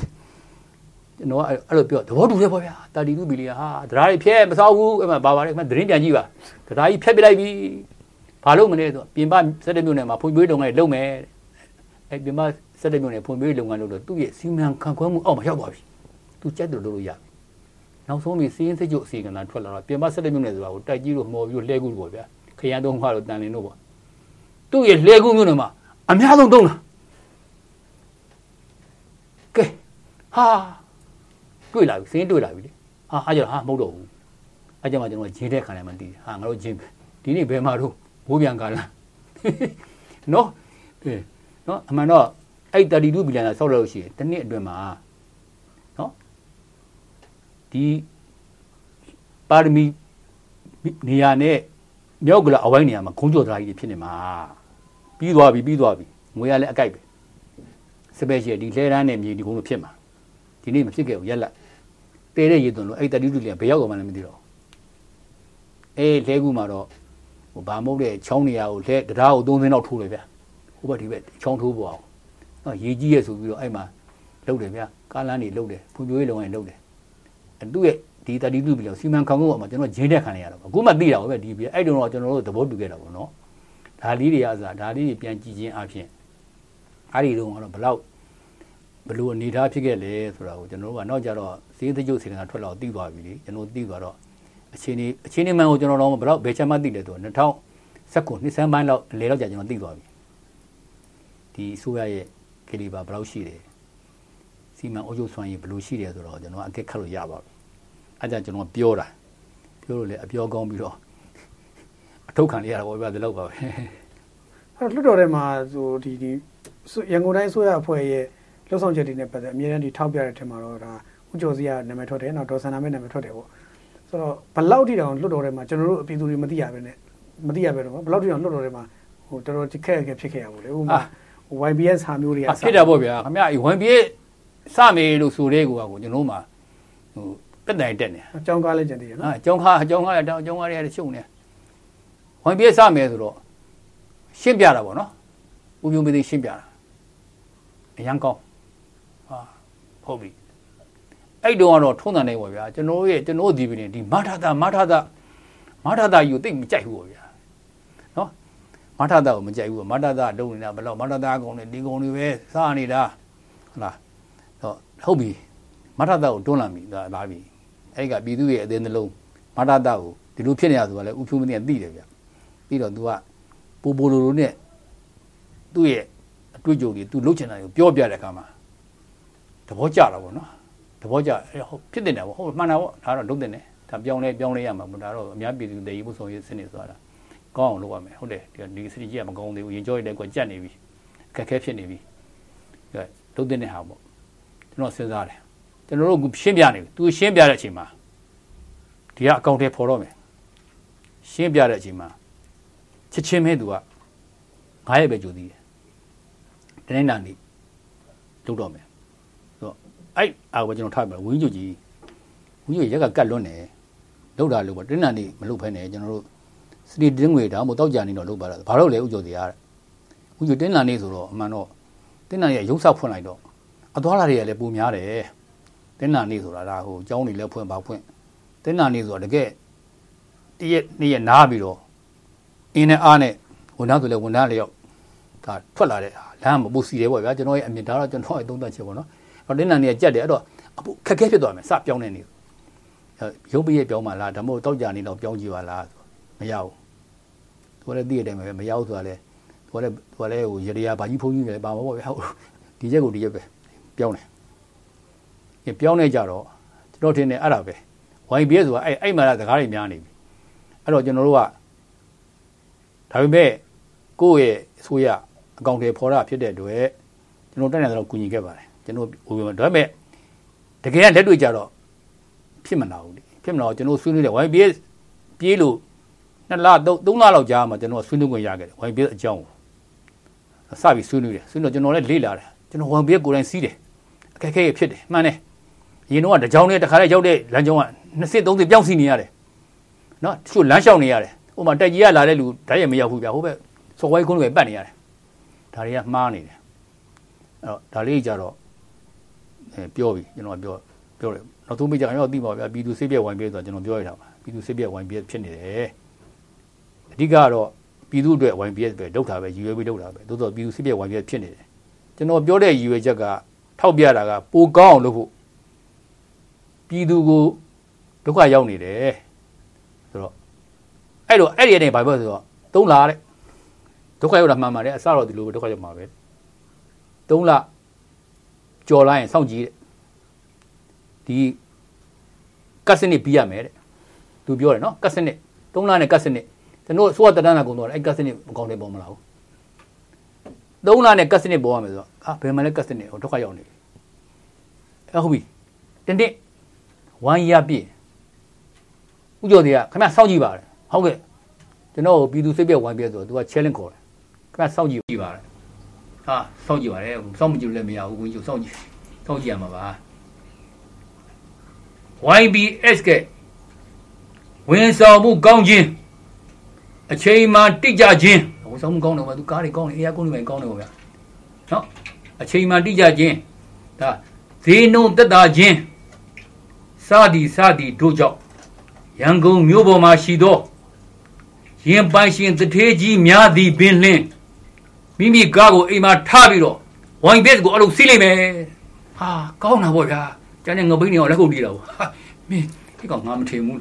ကျွန်တော်အဲ့လိုပြောသဘောတူတယ်ပေါ့ဗျာ32ဘီလီယံဟာတရားတွေဖြဲမစောက်ဘူးအဲ့မှာဘာပါလဲအဲ့မှာသတင်းပြန်ကြည့်ပါတရားကြီးဖြက်ပြလိုက်ပြီဘာလို့မလဲဆိုပြင်ပ17မြို့နယ်မှာဖွံ့ဖြိုးရေးလုပ်ငန်းတွေလုပ်မယ်အဲ့ပြင်ပ17မြို့နယ်ဖွံ့ဖြိုးရေးလုပ်ငန်းလုပ်လို့သူ့ရဲ့စီမံခန့်ခွဲမှုအောက်မှာရောက်သွားပြီသူကြိုက်တယ်လို့လုပ်လို့ရပြီ နောက်ဆုံးပြီးစီးရင်စိတ်ကြုတ်အစီကံထွက်လာတော့ပြင်ပ17မြို့နယ်ဆိုတာကိုတိုက်ကြီးလို့မော်ပြီးလှဲကူလို့ပေါ့ဗျာခရမ်းသုံးခွာလို့တန်လင်းလို့ပေါ့သူ့ရဲ့လှဲကူမြို့နယ်မှာအများဆုံးသုံးတာကဲဟာတွေ့လာပြီစင်းတွေ့လာပြီလေဟာအားကြတော့ဟာမဟုတ်တော့ဘူးအားကြမှာကျွန်တော်ဂျင်းတဲ့ခံလိုက်မှတည်ဟာငါတို့ဂျင်းဒီနေ့ဘယ်မှာတော့ဘိုးပြန်ကလာနော်နော်အမှန်တော့အဲ့32ဘီလီယံဆောက်လို့ရှိရင်တစ်နှစ်အတွင်းမှာနော် ဒီပါရမီနေရာနဲ့မြောက်ကလာအဝိုင်းနေရာမှာခုံးကျော်တရားကြီးဖြစ်နေမှာပြီးသွားပြီပြီးသွားပြီငွေရလည်းအကိုက်ပဲစပယ်ရှယ်ဒီလှဲတန်းနဲ့မြေဒီကုန်းလို့ဖြစ်မှာဒီနေ့မဖြစ်ခဲ့ဘူးရက်လက်တဲတဲ့ရေသွန်လို့အဲ့တတိတုလေးကဘယ်ရောက်မှလည်းမသိတော့အေးလှဲကူမှာတော့ဟိုဘာမဟုတ်တဲ့ချောင်းနေရာကိုလှဲတရားကိုသုံးသိန်းလောက်ထိုးတယ်ဗျဟိုဘက်ဒီဘက်ချောင်းထိုးပေါ်အောင်နော်ရေကြီးရဆိုပြီးတော့အဲ့မှာလှုပ်တယ်ဗျကားလန်းနေလှုပ်တယ်ဖူပြိုးရေးလုံရင်လှုပ်တယ် သူ့ရဲ့ဒီ32ဘီလီယံစီမံခန့်ခွဲမှုမှာကျွန်တော်ဂျင်းတက်ခံရတာပေါ့အခုမှသိတာပဲဒီပြီးအဲ့တုန်းကကျွန်တော်တို့သဘောတူခဲ့တာပေါ့နော်ဒါလေးတွေအစားဒါလေးတွေပြန်ကြည့်ခြင်းအပြင်အဲ့ဒီတုန်းကတော့ဘလောက်ဘလို့အနေထားဖြစ်ခဲ့လဲဆိုတာကိုကျွန်တော်တို့ကနောက်ကြတော့ဈေးသကျုပ်စီကထွက်လာသိသွားပြီလေကျွန်တော်သိသွားတော့အချင်းနေအချင်းနေမှန်ကိုကျွန်တော်တော့ဘလောက်ဘယ်ချက်မှသိတယ်ဆိုတော့2019နှစ်ဆန်းပိုင်းလောက်လေတော့ကြာကျွန်တော်သိသွားပြီဒီဆိုရရဲ့ကလီပါဘလောက်ရှိတယ် စီမံအုပ်ချုပ်ဆွမ်းရည်ဘလို့ရှိတယ်ဆိုတော့ကျွန်တော်အကက်ခတ်လို့ရပါပြီအဲကြောင့်ကျွန်တော်ပြောတာပြောလို့လေအပြောကောင်းပြီးတော့အထုတ်ခံလေးရတာပေါ့ဗျာဒီလောက်ပါပဲအဲ့လွတ်တော်ထဲမှာဆိုဒီဒီရန်ကုန်တိုင်းဆိုရအဖွဲ့ရဲ့လှုပ်ဆောင်ချက်တွေနဲ့ပတ်သက်အမြဲတမ်းဒီထောက်ပြတဲ့ထင်မှာတော့ဒါဦးကျော်စီကနာမည်ထွက်တယ်နောက်ဒေါ်ဆန္ဒမဲနာမည်ထွက်တယ်ပေါ့ဆိုတော့ဘလောက်ထိတောင်လွတ်တော်ထဲမှာကျွန်တော်တို့အပြည်သူတွေမသိရပဲနဲ့မသိရပဲတော့ဘလောက်ထိတောင်လွတ်တော်ထဲမှာဟိုတော်တော်ခက်ခဲဖြစ်ခဲ့ရပါလေဥပမာ YBS ဟာမျိုးတွေကဖြစ်တာပေါ့ဗျာခင်ဗျာ YBS စမေလို့ဆိုတဲ့ကိုကကိုကျွန်တော်မှဟိုတက်တိုင်တက်နေအကြောင်းကားလည်းကြံသေးရနော်အကြောင်းကားအကြောင်းကားလည်းအကြောင်းကားတွေရှုံနေ YBS စမေဆိုတော့ရှင်းပြတာပေါ့နော်ဦးပြုံးပေးရှင်းပြတာအရန်ကောင်းဟာဟုတ်ပြီအဲ့တုန်းကတော့ထုံးတန်နေပေါ့ဗျာကျွန်တော်ရဲ့ကျွန်တော်ဒီပြည်ဒီမထတာမထတာမထတာယူသိမကြိုက်ဘူးပေါ့ဗျာနော်မထတာကိုမကြိုက်ဘူးမထတာလုံးနေတာဘယ်တော့မထတာကောင်နေဒီကောင်တွေပဲစားနေတာဟုတ်လားတော့ ဟုတ်ပြီမထတာကိုတွန်းလာပြီဒါလာပြီအဲ့ကပြည်သူရဲ့အသေးနှလုံးမထတာကိုဒီလိုဖြစ်နေရဆိုတာလဲဥဖြူမသိသိတယ်ဗျပြီးတော့ तू ကပူပူလိုလိုနဲ့သူ့ရဲ့အတွေ့အကြုံတွေ तू လှုပ်ချင်တာကိုပြောပြတဲ့အခါမှာသဘောကျတာပေါ့နော်သဘောကျဟုတ်ဖြစ်တင်တယ်ပေါ့ဟုတ်မှန်တာပေါ့ဒါတော့လုပ်တင်တယ်ဒါပြောင်းလဲပြောင်းလဲရမှာပေါ့ဒါတော့အများပြည်သူတည်ဖို့ဆိုရေးစနစ်ဆိုတာကောင်းအောင်လုပ်ရမယ်ဟုတ်တယ်ဒီစနစ်ကြီးကမကောင်းသေးဘူးရင်ကြောရတဲ့ကွက်ကြက်နေပြီခက်ခဲဖြစ်နေပြီအဲလုပ်တင်တဲ့ဟာပေါ့ ကျွန်တော်စဉ်းစားတယ်ကျွန်တော်တို့ရှင်းပြနေပြီသူရှင်းပြတဲ့အချိန်မှာဒီကအကောင့်ထဲပေါ်တော့မယ်ရှင်းပြတဲ့အချိန်မှာချက်ချင်းပဲသူက9ရက်ပဲကြိုသေးတယ်တနေ့နာနေလုပ်တော့မယ်အဲ့အာကိုကျွန်တော်ထားပြဝင်းကျူကြီးဝင်းကျူရက်ကကတ်လွန်းတယ်လောက်တာလို့ပေါ့တင်းနာနေမလုပ်ဖဲနဲ့ကျွန်တော်တို့စတီတင်းငွေတောင်မို့တောက်ကြနေတော့လုပ်ပါလားဘာလို့လဲဥကျော်တရားတဲ့ဥကျော်တင်းနာနေဆိုတော့အမှန်တော့တင်းနာရဲ့ရုပ်ဆောက်ဖွင့်လိုက်တော့ အသွားလာတွေကလည်းပူများတယ်တင်းနာနေဆိုတာဒါဟိုကျောင်းနေလဲဖွင့်ပါဖွင့်တင်းနာနေဆိုတာတကယ်တရက်နေ့ရက်နားပြီးတော့အင်းနဲ့အားနဲ့ဝန်ထမ်းဆိုလဲဝန်ထမ်းလျောက်ဒါထွက်လာတဲ့လမ်းမပူစီတယ်ပေါ့ဗျာကျွန်တော်ရဲ့အမြင်ဒါတော့ကျွန်တော်ရဲ့သုံးသပ်ချက်ပေါ့နော်အဲ့တော့တင်းနာနေကြက်တယ်အဲ့တော့အပူခက်ခဲဖြစ်သွားမယ်စပြောင်းနေနေရုပ်ပြည့်ပြောင်းမှလားဒါမှမဟုတ်တောက်ကြနေတော့ပြောင်းကြည့်ပါလားမရဘူးသူလည်းသိရတယ်ပဲမရဘူးဆိုတာလဲသူလည်းသူလည်းဟိုရရဘာကြီးဖုန်းကြီးလည်းပါမှာပေါ့ဗျာဒီချက်ကိုဒီချက်ပဲ ပြောင်းတယ်ပြောင်းနေကြတော့ကျွန်တော်ထင်တယ်အဲ့ဒါပဲ YBS ဆိုတာအဲ့အဲ့မှာစကားတွေများနေပြီအဲ့တော့ကျွန်တော်တို့ကဒါပေမဲ့ကိုယ့်ရဲ့အစိုးရအကောင့်တွေဖော်တာဖြစ်တဲ့အတွက်ကျွန်တော်တက်နေတော့ကူညီခဲ့ပါတယ်ကျွန်တော်ဟိုဒါပေမဲ့တကယ်လက်တွေ့ကြတော့ဖြစ်မလာဘူးလေဖြစ်မလာတော့ကျွန်တော်ဆွေးနွေးတယ် YBS ပြေးလို့နှစ်လသုံးသုံးလလောက်ကြာမှကျွန်တော်ဆွေးနွေးခွင့်ရခဲ့တယ် YBS အကြောင်းကိုစပြီးဆွေးနွေးတယ်ဆွေးနွေးကျွန်တော်လည်းလေ့လာတယ်ကျွန်တော် YBS ကိုယ်တိုင်စီးတယ် အခက်အခဲဖြစ်တယ်မှန်တယ်ရင်တော့တကြောင်နဲ့တခါလေးရောက်တဲ့လမ်းကြောင်းက20 30ပြောင်းစီနေရတယ်နော်တချို့လမ်းလျှောက်နေရတယ်ဟိုမှာတက်ကြီးကလာတဲ့လူဓာတ်ရမရောက်ဘူးဗျာဟိုဘက်စော်ဝိုင်းကုန်းတွေပတ်နေရတယ်ဒါတွေကမှားနေတယ်အဲ့တော့ဒါလေးကြတော့အဲပြောပြီကျွန်တော်ပြောပြောတယ်နောက်ဆုံးမိကြရောသိပါဗျာပြည်သူစိတ်ပြက်ဝိုင်းပြဲဆိုတော့ကျွန်တော်ပြောရတာပါပြည်သူစိတ်ပြက်ဝိုင်းပြဲဖြစ်နေတယ်အဓိကတော့ပြည်သူအတွက်ဝိုင်းပြဲပဲဒုက္ခပဲရည်ရွယ်ပြီးဒုက္ခပဲသို့တော့ပြည်သူစိတ်ပြက်ဝိုင်းပြဲဖြစ်နေတယ်ကျွန်တော်ပြောတဲ့ရည်ရွယ်ချက်က ထောက်ပြတာကပိုကောင်းအောင်လုပ်ဖို့ပြည်သူကိုဒုက္ခရောက်နေတယ်ဆိုတော့အဲ့တော့အဲ့ဒီအနေဘာပြောဆိုတော့သုံးလာတဲ့ဒုက္ခရောက်တာမှန်ပါတယ်အစတော့ဒီလိုပဲဒုက္ခရောက်မှာပဲသုံးလကြော်လိုက်ရင်စောင့်ကြည့်တဲ့ဒီကတ်စနစ်ပြီးရမယ်တဲ့သူပြောတယ်နော်ကတ်စနစ်သုံးလနဲ့ကတ်စနစ်ကျွန်တော်စိုးရတန်းတာကုန်တော့အဲ့ကတ်စနစ်မကောင်းတဲ့ပုံမလားဘူး သုံးလနဲ့ကတ်စနစ်ပေါ်ရမယ်ဆိုတော့အာဘယ်မှာလဲကတ်စနစ်ဟိုဒုက္ခရောက်နေပြီအဲ့ဟုတ်ပြီတင်းတင်းဝမ်ရပြည့်ဥကျော်တွေကခင်ဗျစောင့်ကြည့်ပါလေဟုတ်ကဲ့ကျွန်တော်ပြည်သူစိတ်ပြက်ဝမ်ပြည့်ဆိုတော့ तू က challenge ခေါ်တယ်ခင်ဗျစောင့်ကြည့်ကြည့်ပါလေဟာစောင့်ကြည့်ပါလေစောင့်မကြည့်လို့လည်းမရဘူးဝင်ကြည့်စောင့်ကြည့်စောင့်ကြည့်ရမှာပါ YBS ကဝင်ဆောင်မှုကောင်းခြင်းအချိန်မှတိကျခြင်း ဝန်ဆောင်မှုကောင်းတယ်ဗျာသူကားတွေကောင်းတယ်အေးရကုန်းတွေကောင်းတယ်ဗျာနော်အချိန်မှတိကျခြင်းဒါဈေးနှုန်းတက်တာခြင်းစသည်စသည်တို့ကြောင့်ရန်ကုန်မြို့ပေါ်မှာရှိသောရင်ပိုင်ရှင်တထေးကြီးများသည်ပင်လင်းမိမိကားကိုအိမ်မှာထားပြီးတော့ဝိုင်ဘက်ကိုအလုပ်စီးလိုက်မယ်ဟာကောင်းတာပေါ့ဗျာကျန်တဲ့ငပိန်းတွေရောလက်ခုပ်တီးတာပေါ့မင်းဒီကောင်ငါမထင်ဘူး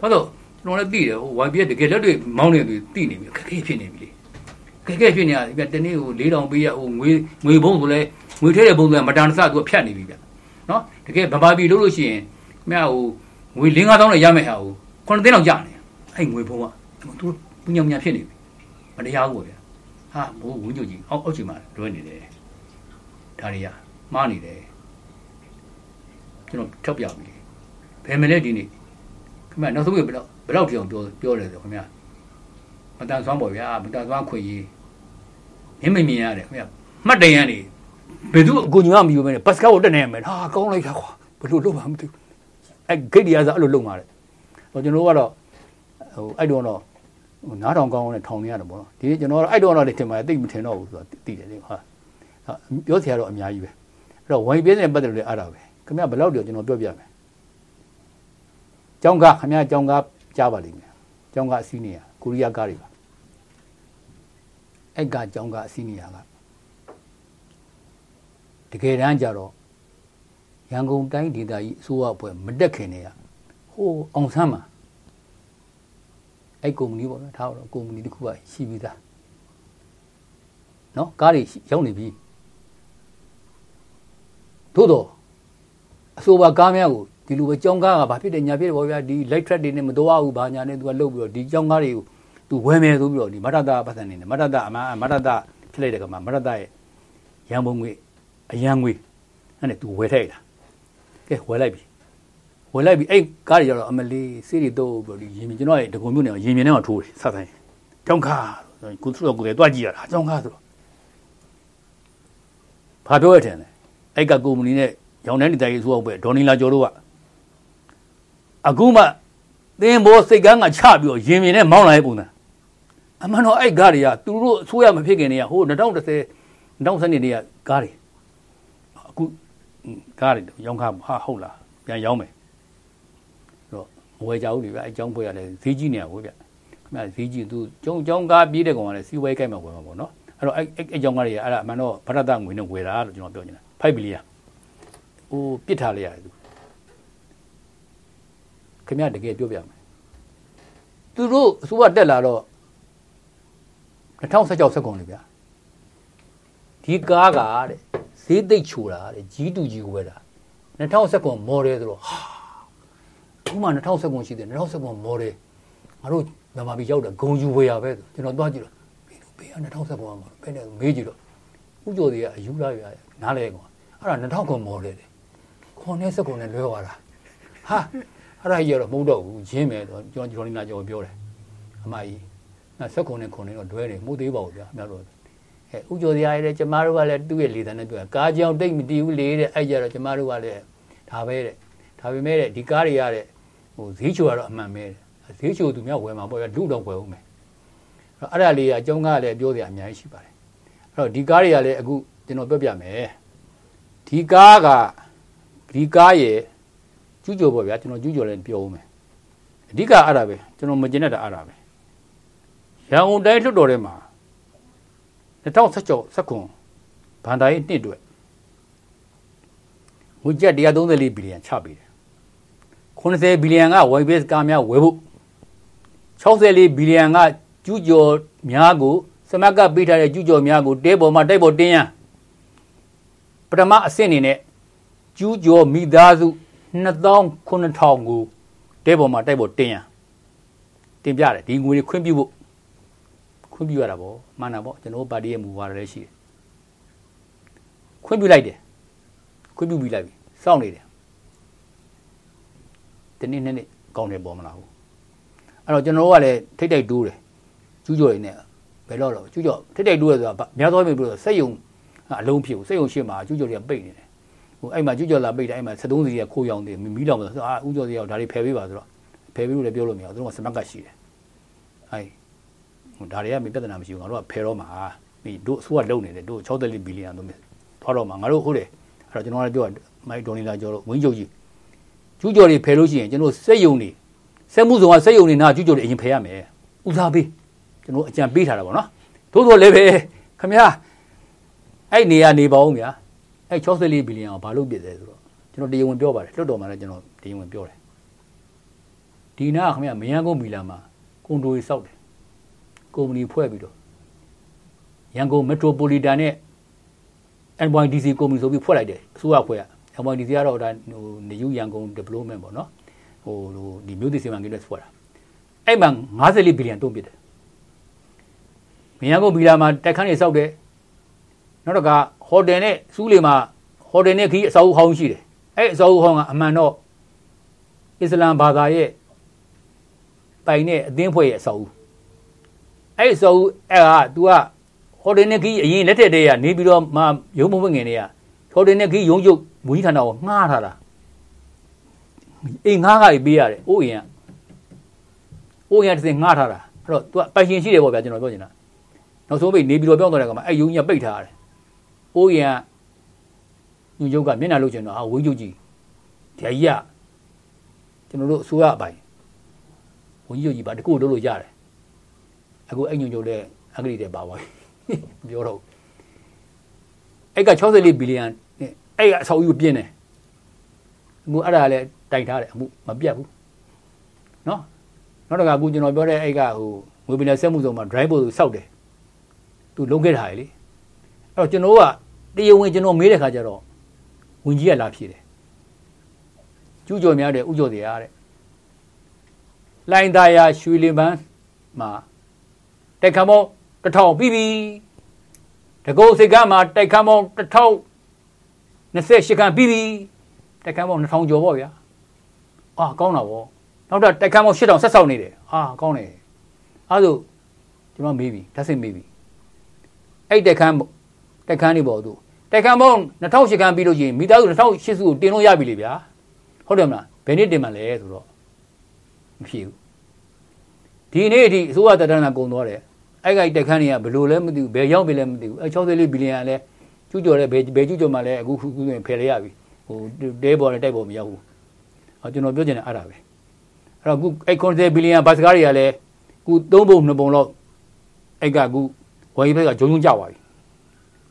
ဘာလို့ ကျွန်တော်လည်းသိတယ်ဟိုဝိုင်ဘက်တကယ်လက်တွေမောင်းနေသူသိနေပြီခက်ခဲဖြစ်နေပြီလေခက်ခဲဖြစ်နေရတယ်ဗျတနေ့ဟို၄တောင်ပေးရဟိုငွေငွေဘုံဆိုလဲငွေထဲတဲ့ဘုံဆိုမတန်ဆသူကဖြတ်နေပြီဗျနော်တကယ်ဗမာပြည်လို့လို့ရှိရင်မြဟိုငွေ၄၅တောင်းနဲ့ရမယ်ဟာဟို9သိန်းလောက်ကြနေအဲ့ငွေဘုံကသူပညာညာဖြစ်နေပြီမတရားဘူးဗျဟာမိုးဝင်းကြကြီးအောက်အောက်ချိန်မှာလွှဲနေတယ်ဒါတွေကမှားနေတယ်ကျွန်တော်ထောက်ပြပြီဘယ်မလဲဒီနေ့ခင်ဗျနောက်ဆုံးဘယ်တော့ ဘယ်တော့ပြောပြောတယ်ဆိုခင်ဗျမတန်ဆွမ်းပေါ့ဗျာမတန်ဆွမ်းခွင့်ရေးမင်းမမြင်ရတယ်ခင်ဗျမှတ်တရန်နေဘယ်သူအကူညီမမယူဘဲနဲ့ဘတ်စကားကိုတက်နေမယ်ဟာကောင်းလိုက်တာကွာဘယ်လိုလုပ်မှမသိဘူးအဲဂိတ်တရားစားအဲ့လိုလုပ်မှာတဲ့ဟိုကျွန်တော်ကတော့ဟိုအဲ့တော့တော့နားထောင်ကောင်းနဲ့ထောင်နေရတယ်ပေါ့နော်ဒီကျွန်တော်အဲ့တော့တော့တင်ပါတယ်တိတ်မထင်တော့ဘူးဆိုတော့သိတယ်လေဟာပြောစရာတော့အများကြီးပဲအဲ့တော့ဝိုင်းပြင်းတဲ့ပတ်သက်လို့အဲ့ဒါပဲခင်ဗျဘယ်လောက်တော့ကျွန်တော်ပြောပြမယ်ကျောင်းကားခင်ဗျကျောင်းကား ကြားပါလိမ့်မယ်ကျောင်းကားအစည်းနေရကိုရီးယားကားတွေပါအဲ့ကကျောင်းကားအစည်းနေရကတကယ်တမ်းကျတော့ရန်ကုန်တိုင်းဒေသကြီးအစိုးရအဖွဲ့မတက်ခင်နေရဟိုအောင်ဆန်းမှာအဲ့ကုမ္ပဏီပေါ့နော်ထားတော့ကုမ္ပဏီတစ်ခုကရှိပြီးသားနော်ကားတွေရောက်နေပြီသို့တော့အဆိုပါကားများကို ဒီလိုပဲကြောင်းကားကဘာဖြစ်တယ်ညာဖြစ်တယ်ဗောဗျာဒီ light track တွေနဲ့မတော်ဘူးဘာညာနဲ့သူကလှုပ်ပြီးတော့ဒီကြောင်းကားတွေကိုသူဝယ်မယ်ဆိုပြီးတော့ဒီမရတပတ်စံနေတယ်မရတအမမရတဖြစ်လိုက်တဲ့ကမှာမရတရဲ့ရန်ပုံငွေအရန်ငွေအဲ့နဲ့သူဝယ်ထိုက်တာကဲဝယ်လိုက်ပြီဝယ်လိုက်ပြီအဲ့ကားတွေကျတော့အမလီစေးတွေတော့ပြီးဒီရင်မြင်ကျွန်တော်ရဲ့ဒဂုံမျိုးနဲ့ရင်မြင်နဲ့တော့ထိုးတယ်ဆက်ဆိုင်ကြောင်းကားကိုသူ့တော့ကိုယ်တွားကြည့်ရတာကြောင်းကားဆိုတော့ဘာပြောရထင်လဲအဲ့ကကုမ္ပဏီနဲ့ရောင်တန်းဒီတိုင်ဆိုတော့ပဲဒေါ်နီလာကျော်တို့က အခုမှသင်ဘောစိတ်ကန်းကချပြီးတော့ရင်မြင်နဲ့မောင်းလာတဲ့ပုံစံအမှန်တော့အဲ့ကားတွေကသူတို့အစိုးရမဖြစ်ခင်တည်းကဟို2010 2010နှစ်တည်းကကားတွေအခုကားတွေရောင်းခါဟာဟုတ်လားပြန်ရောင်းမယ်တော့မဝယ်ကြဘူးလေဗျအဲကြောင်းပွဲရလဲဈေးကြီးနေရဘူးဗျခင်ဗျဈေးကြီးသူကျုံကျုံကားပြေးတဲ့ကောင်ကလည်းစီဝဲကြိုက်မှာဝယ်မှာပေါ့နော်အဲ့တော့အဲ့အဲ့ကြောင်းကားတွေကအဲ့ဒါအမှန်တော့ဗရဒငွေနဲ့ဝယ်တာလို့ကျွန်တော်ပြောနေတာ5ဘီလီယံဟိုပစ်ထားလိုက်ရတယ်သူ ခင်ဗျတကယ်ပြောပြမယ်သူတို့အစိုးရတက်လာတော့2016စက္ကွန်လေဗျာဒီကားကတဲ့ဈေးသိပ်ချိုတာတဲ့ G2G ကိုပဲတာ2019 model ဆိုတော့ဟာခုမှ2019ရှိတယ်2019 model ငါတို့မြန်မာပြည်ရောက်တာဂုံယူဝေရပဲဆိုကျွန်တော်သွားကြည့်တော့ဘယ်လိုဘယ်က2019မှာဘယ်နဲ့မေးကြည့်တော့ဥကျော်တွေကအယူလာရနားလဲကောင်အဲ့ဒါ2019 model လေခွန်နဲ့စက်ကုန်နဲ့လွဲသွားတာဟာ အဲ့ဒါကြီးကတော့မဟုတ်တော့ဘူးရင်းမယ်တော့ကျွန်တော်ကျွန်တော်နေလာကြောပြောတယ်အမကြီးအဲ့စက်ကုန်နဲ့ခွန်နဲ့တော့လွဲတယ်မဟုတ်သေးပါဘူးဗျာအများတို့အဲဥကျော်တရားရဲ့ကျမတို့ကလည်းသူ့ရဲ့လေတန်းနဲ့ပြောကားကြောင်တိတ်မတီးဘူးလေတဲ့အဲ့ကြတော့ကျမတို့ကလည်းဒါပဲတဲ့ဒါပေမဲ့တဲ့ဒီကားတွေရတဲ့ဟိုဈေးချိုကတော့အမှန်ပဲတဲ့ဈေးချိုသူများဝယ်မှာပေါ့ဗျာလူတော့ဝယ်ဦးမယ်အဲ့ဒါလေးကအကျုံးကလည်းပြောစရာအများကြီးရှိပါတယ်အဲ့တော့ဒီကားတွေကလည်းအခုကျွန်တော်ပြောပြမယ်ဒီကားကဒီကားရဲ့ ကျူးကျော်ပေါ့ဗျာကျွန်တော်ကျူးကျော်လည်းပြောဦးမယ်အဓိကအဲ့ဒါပဲကျွန်တော်မကျင်တတ်တာအဲ့ဒါပဲရန်ကုန်တိုင်းလွှတ်တော်ထဲမှာ2016စက္ကွန်ဘန်ဒါရေးနှစ်အတွက်ငွေကျပ်134ဘီလီယံချပေးတယ်80ဘီလီယံက YBS ကားများဝယ်ဖို့64ဘီလီယံကကျူးကျော်များကိုစမကပေးထားတဲ့ကျူးကျော်များကိုတဲပေါ်မှာတိုက်ပေါ်တင်းရန်ပထမအဆင့်အနေနဲ့ကျူးကျော်မိသားစု 29000ကိုတဲပေါ်မှာတိုက်ပေါ်တင်းရန်တင်ပြတယ်ဒီငွေတွေခွင့်ပြုဖို့ခွင့်ပြုရတာပေါ့မှန်တာပေါ့ကျွန်တော်ပါတီရဲ့မူဝါဒလည်းရှိတယ်ခွင့်ပြုလိုက်တယ်ခွင့်ပြုပြီးလိုက်ပြီစောင့်နေတယ်တနေ့နေ့နေ့ကောင်းတယ်ပေါ်မလားဘူးအဲ့တော့ကျွန်တော်တို့ကလည်းထိတ်တိုက်တိုးတယ်ကျူးကျော်ရင်းနဲ့ဘယ်တော့တော့ကျူးကျော်ထိတ်တိုက်တိုးရဆိုတာများသောအားဖြင့်ပြောစက်ယုံအလုံးဖြစ်ဘူးစက်ယုံရှင်းမှာကျူးကျော်တွေကပိတ်နေတယ် ဟိုအဲ့မှာကျူးကျော်လာပိတ်တယ်အဲ့မှာ73စီကခိုးရောင်တယ်မီးလောင်တယ်ဆိုအာဥကျော်စီကဒါတွေဖယ်ပေးပါဆိုတော့ဖယ်ပေးလို့လည်းပြောလို့မရဘူးသူတို့ကစမတ်ကရှိတယ်အဲ့ဟိုဒါတွေကမပြဿနာမရှိဘူးငါတို့ကဖယ်တော့မှာဒီတို့အစိုးရလုံနေတယ်တို့64ဘီလီယံတို့ထွားတော့မှာငါတို့ဟုတ်တယ်အဲ့တော့ကျွန်တော်လည်းပြောမိုက်ဒေါ်နီလာကျော်တို့ဝင်းချုပ်ကြီးကျူးကျော်တွေဖယ်လို့ရှိရင်ကျွန်တော်စက်ယုံတွေစက်မှုဆောင်ကစက်ယုံတွေနာကျူးကျော်တွေအရင်ဖယ်ရမယ်ဦးစားပေးကျွန်တော်အကြံပေးထားတာပေါ့နော်သို့တော်လည်းပဲခမရအဲ့နေရနေပါဦးဗျာ အဲ့64ဘီလီယံကိုဘာလို့ပြည့်တယ်ဆိုတော့ကျွန်တော်တရားဝင်ပြောပါတယ်လွတ်တော်မှာလည်းကျွန်တော်တရားဝင်ပြောတယ်ဒီနာခမရမယန်းကုန်းမီလာမှာကွန်ဒိုရီစောက်တယ်ကုမ္ပဏီဖွဲ့ပြီးတော့ရန်ကုန်မက်ထရိုပိုလီတန်နဲ့ NYDC ကုမ္ပဏီဆိုပြီးဖွဲ့လိုက်တယ်အစိုးရဖွဲ့က NYDC ကတော့ဒါဟိုနေယူရန်ကုန် development ပေါ့နော်ဟိုဟိုဒီမြို့သစ်စီမံကိန်းတွေဖွဲ့တာအဲ့မှာ54ဘီလီယံတုံးပစ်တယ်မရန်ကုန်ဘီလာမှာတက်ခန်းတွေစောက်တယ်နောက်တော့က ဟိုတယ်နဲ့စူးလေမှာဟိုတယ်နဲ့ခီးအစာအုပ်ဟောင်းရှိတယ်အဲ့အစာအုပ်ဟောင်းကအမှန်တော့အစ္စလာမ်ဘာသာရဲ့ပိုင်တဲ့အသင်းဖွဲ့ရဲ့အစာအုပ်အဲ့အစာအုပ်အဲ့က तू ကဟိုတယ်နဲ့ခီးအရင်လက်ထက်တည်းကနေပြီးတော့မှရုံးမဝင်ငင်တွေကဟိုတယ်နဲ့ခီးရုံးချုပ်မူကြီးဌာနကိုငှားထားတာအေးငှားကကြီးပေးရတယ်အိုးရင်ကအိုးရင်တစ်စင်ငှားထားတာအဲ့တော့ तू ပိုင်ရှင်ရှိတယ်ပေါ့ဗျာကျွန်တော်ပြောချင်တာနောက်ဆုံးပိတ်နေပြီးတော့ပြောင်းသွားတဲ့ကောင်မှာအဲ့ယုံကြီးပိတ်ထားရတယ် အိုးရင်ကညုံကျုပ်ကမျက်နှာလုတ်ချင်တော့ဟာဝင်းကျုပ်ကြီးဒီကြီးကကျွန်တော်တို့အစိုးရအပိုင်ဝင်းကျုပ်ကြီးပါတကူလုပ်လို့ရတယ်အခုအဲ့ညုံကျုပ်လည်းအင်္ဂလိပ်တွေပါပါပြောတော့အဲ့က64ဘီလီယံနဲ့အဲ့ကအဆောက်အဦပြင်းတယ်အမှုအဲ့ဒါလည်းတိုင်ထားတယ်အမှုမပြတ်ဘူးနော်နောက်တော့ကအခုကျွန်တော်ပြောတဲ့အဲ့ကဟိုငွေပင်နဲ့ဆက်မှုဆောင်မှာ drive ပို့စောက်တယ်သူလုံးခဲ့တာလေအဲ့တော့ကျွန်တော်က တရားဝင်ကျွန်တော်မေးတဲ့ခါကျတော့ဝင်ကြီးကလာဖြေတယ်ကျူးကျော်များတဲ့ဥကျော်တရားတဲ့လိုင်းသားရရွှေလင်ပန်းမှာတိုက်ခါမောတထောင်ပြီးပြီတကုတ်စိတ်ကမှာတိုက်ခါမောတထောင်28ခန်းပြီးပြီတိုက်ခါမော2000ကျော်ပေါ့ဗျာအာကောင်းတာဗောနောက်တော့တိုက်ခါမော8000ဆက်ဆောက်နေတယ်အာကောင်းတယ်အဲဒါဆိုကျွန်တော်မေးပြီဓာတ်စိတ်မေးပြီအဲ့တိုက်ခန်းတိုက်ခန်းနေပေါ့သူ တိုက်ခန်းပေါင်း2008ခန်းပြီးလို့ရှိရင်မိသားစု2008စုကိုတင်လို့ရပြီလေဗျာဟုတ်တယ်မလားဘယ်နေ့တင်မှလဲဆိုတော့မဖြစ်ဘူးဒီနေ့အထိအစိုးရတပ်တန်းကကုန်သွားတယ်အဲ့ကတိုက်ခန်းတွေကဘယ်လိုလဲမသိဘူးဘယ်ရောက်ပြီလဲမသိဘူးအဲ64ဘီလီယံလဲကျူးကျော်လဲဘယ်ဘယ်ကျူးကျော်မှလဲအခုခုဆိုရင်ဖယ်လိုက်ရပြီဟိုတဲပေါ်နဲ့တိုက်ပေါ်မရောက်ဘူးအော်ကျွန်တော်ပြောချင်တယ်အဲ့ဒါပဲအဲ့တော့ခုအဲ့90ဘီလီယံဘတ်စကားတွေကလည်းခု3ပုံ2ပုံလောက်အဲ့ကခုဝယ်ဘက်ကဂျုံဂျုံကြသွားပြီ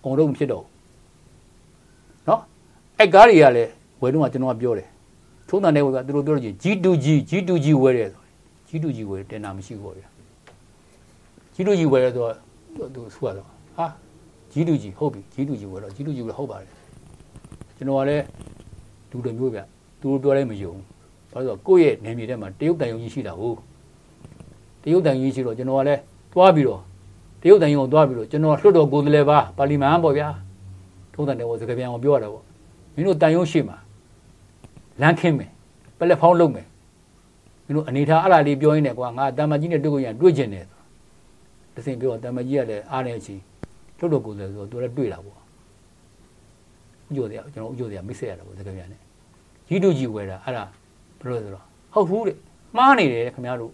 အောင်တော့မဖြစ်တော့ဘူး နော်အဲ့ကားတွေကလည်းဝယ်တော့ကကျွန်တော်ကပြောတယ်ထုံးတန်တဲ့ဝယ်ကသူတို့ပြောလို့ချင်း G2G G2G ဝယ်တယ်ဆို G2G ဝယ်တင်တာမရှိဘူးဗျာ G2G ဝယ်တယ်ဆိုတော့သူဆူရတော့ဟာ G2G ဟုတ်ပြီ G2G ဝယ်တော့ G2G ဝယ်ဟုတ်ပါတယ်ကျွန်တော်ကလည်းလူတွေမျိုးဗျသူတို့ပြောလိုက်မယုံဘာလို့ဆိုကိုယ့်ရဲ့နေမြေထဲမှာတရုတ်တန်ယုံကြီးရှိတာဟုတ်တရုတ်တန်ယုံကြီးရှိတော့ကျွန်တော်ကလည်းသွားပြီးတော့တရုတ်တန်ယုံကိုသွားပြီးတော့ကျွန်တော်လွှတ်တော်ကိုယ်စားလှယ်ပါပါလီမန်ပေါ့ဗျာ ထုံးတန်တယ်ဟောစကားပြန်အောင်ပြောရတာပေါ့မင်းတို့တန်ယုံရှိမှာလမ်းခင်းမယ်ပလက်ဖောင်းလုပ်မယ်မင်းတို့အနေထားအဲ့ဒါလေးပြောရင်းနဲ့ကွာငါတမ္မကြီးနဲ့တွေ့ကိုရတွေ့ကျင်တယ်တစင်ပြောတမ္မကြီးကလည်းအားနေချီလွှတ်တော်ကိုယ်စားလှယ်ဆိုတော့သူလည်းတွေ့တာပေါ့ဥကြိုတရားကျွန်တော်ဥကြိုတရားမိတ်ဆက်ရတာပေါ့စကားပြန်နဲ့ကြီးတူကြီးဝယ်တာအဲ့ဒါဘယ်လိုဆိုတော့ဟုတ်ဘူးတဲ့မှားနေတယ်ခင်ဗျားတို့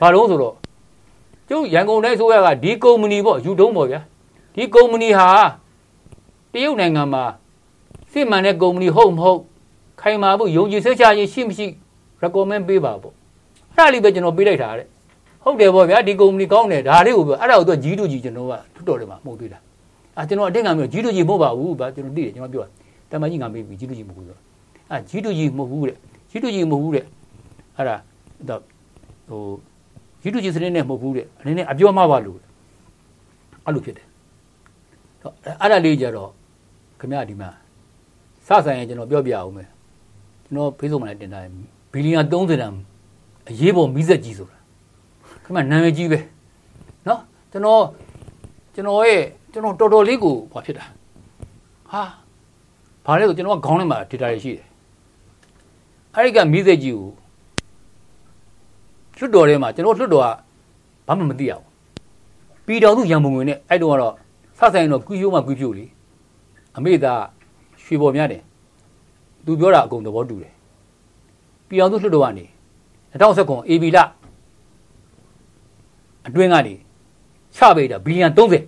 ဘာလို့ဆိုတော့ကျုပ်ရန်ကုန်တိုင်းဆိုရကဒီကုမ္ပဏီပေါ့ယူတုံးပေါ့ဗျာဒီကုမ္ပဏီဟာ တရုတ်နိုင်ငံမှာစစ်မှန်တဲ့ကုမ္ပဏီဟုတ်မဟုတ်ခိုင်မာဖို့ယုံကြည်စိတ်ချရေးရှိမရှိ recommend ပေးပါပေါ့အဲ့ဒါလေးပဲကျွန်တော်ပေးလိုက်တာတဲ့ဟုတ်တယ်ပေါ့ဗျာဒီကုမ္ပဏီကောင်းတယ်ဒါလေးကိုပြောအဲ့ဒါကိုသူကြီးတူကြီးကျွန်တော်ကထွတ်တော်တယ်မှာမှုတ်ပေးတာအာကျွန်တော်အတင်းကမျိုးကြီးတူကြီးမဟုတ်ပါဘူးဗျာကျွန်တော်သိတယ်ကျွန်တော်ပြောတမကြီးငါမေးပြီကြီးတူကြီးမဟုတ်ဘူးဆိုအာကြီးတူကြီးမဟုတ်ဘူးတဲ့ကြီးတူကြီးမဟုတ်ဘူးတဲ့အဲ့ဒါတော့ဟိုကြီးတူကြီးစနစ်နဲ့မဟုတ်ဘူးတဲ့အနေနဲ့အပြောမှားပါလို့အဲ့လိုဖြစ်တယ်တော့အဲ့ဒါလေးကြတော့ ခင်ဗျာဒီမှာစဆိုင်ရင်ကျွန်တော်ပြောပြအောင်မယ်ကျွန်တော် Facebook မှာလည်းတင်ထားတယ်ဘီလီယံ30တန်အရေးပေါ်မီးစက်ကြီးဆိုတာခင်ဗျနာမည်ကြီးပဲเนาะကျွန်တော်ကျွန်တော်ရဲ့ကျွန်တော်တော်တော်လေးကိုဘာဖြစ်တာဟာဘာလဲဆိုကျွန်တော်ကခေါင်းထဲမှာ data တွေရှိတယ်အဲ့ဒီကမီးစက်ကြီးကိုလွတ်တော်ထဲမှာကျွန်တော်လွတ်တော်ကဘာမှမသိရဘူးပြည်တော်သူရံပုံငွေနဲ့အဲ့တုန်းကတော့စဆိုင်တော့ကွီးရိုးမှကွီးဖြို့လေ အမေသားရွှေပေါ်များတယ်သူပြောတာအကုန်သဘောတူတယ်ပြည်တော်သူလွတ်တော်ကနေ2019 AB လအတွင်းကနေချပေးတာဘီလီယံ30ဟေး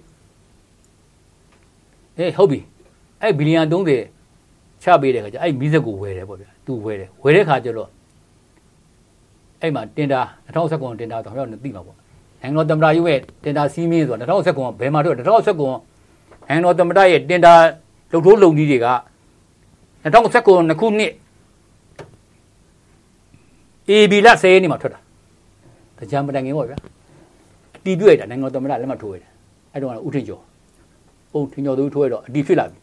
ဟုတ်ပြီအဲ့ဘီလီယံ30ချပေးတဲ့ခါကျအဲ့မီးစက်ကိုဝယ်တယ်ပေါ့ဗျာသူဝယ်တယ်ဝယ်တဲ့ခါကျတော့အဲ့မှာတင်တာ2019တင်တာတော့ဟောသိမှာပေါ့နိုင်ငံတော်သမ္မတရုပ်ရဲ့တင်တာစီးမင်းဆိုတာ2019ဘယ်မှာတော့2019နိုင်ငံတော်သမ္မတရဲ့တင်တာ လုံထိုးလုံကြီးတွေက2019ခုနှစ် AB လ10ရက်နေ့မှာထွက်တာတကြံမတိုင်ခင်ပေါ့ဗျာအတီးပြည့်တာနိုင်ငံတော်သမ္မတလက်မှတ်ထိုးရတယ်အဲ့တော့ဥထင်ကျော်ဟုတ်ထင်ကျော်သူထိုးရတော့အတီးဖြစ်လာပြီ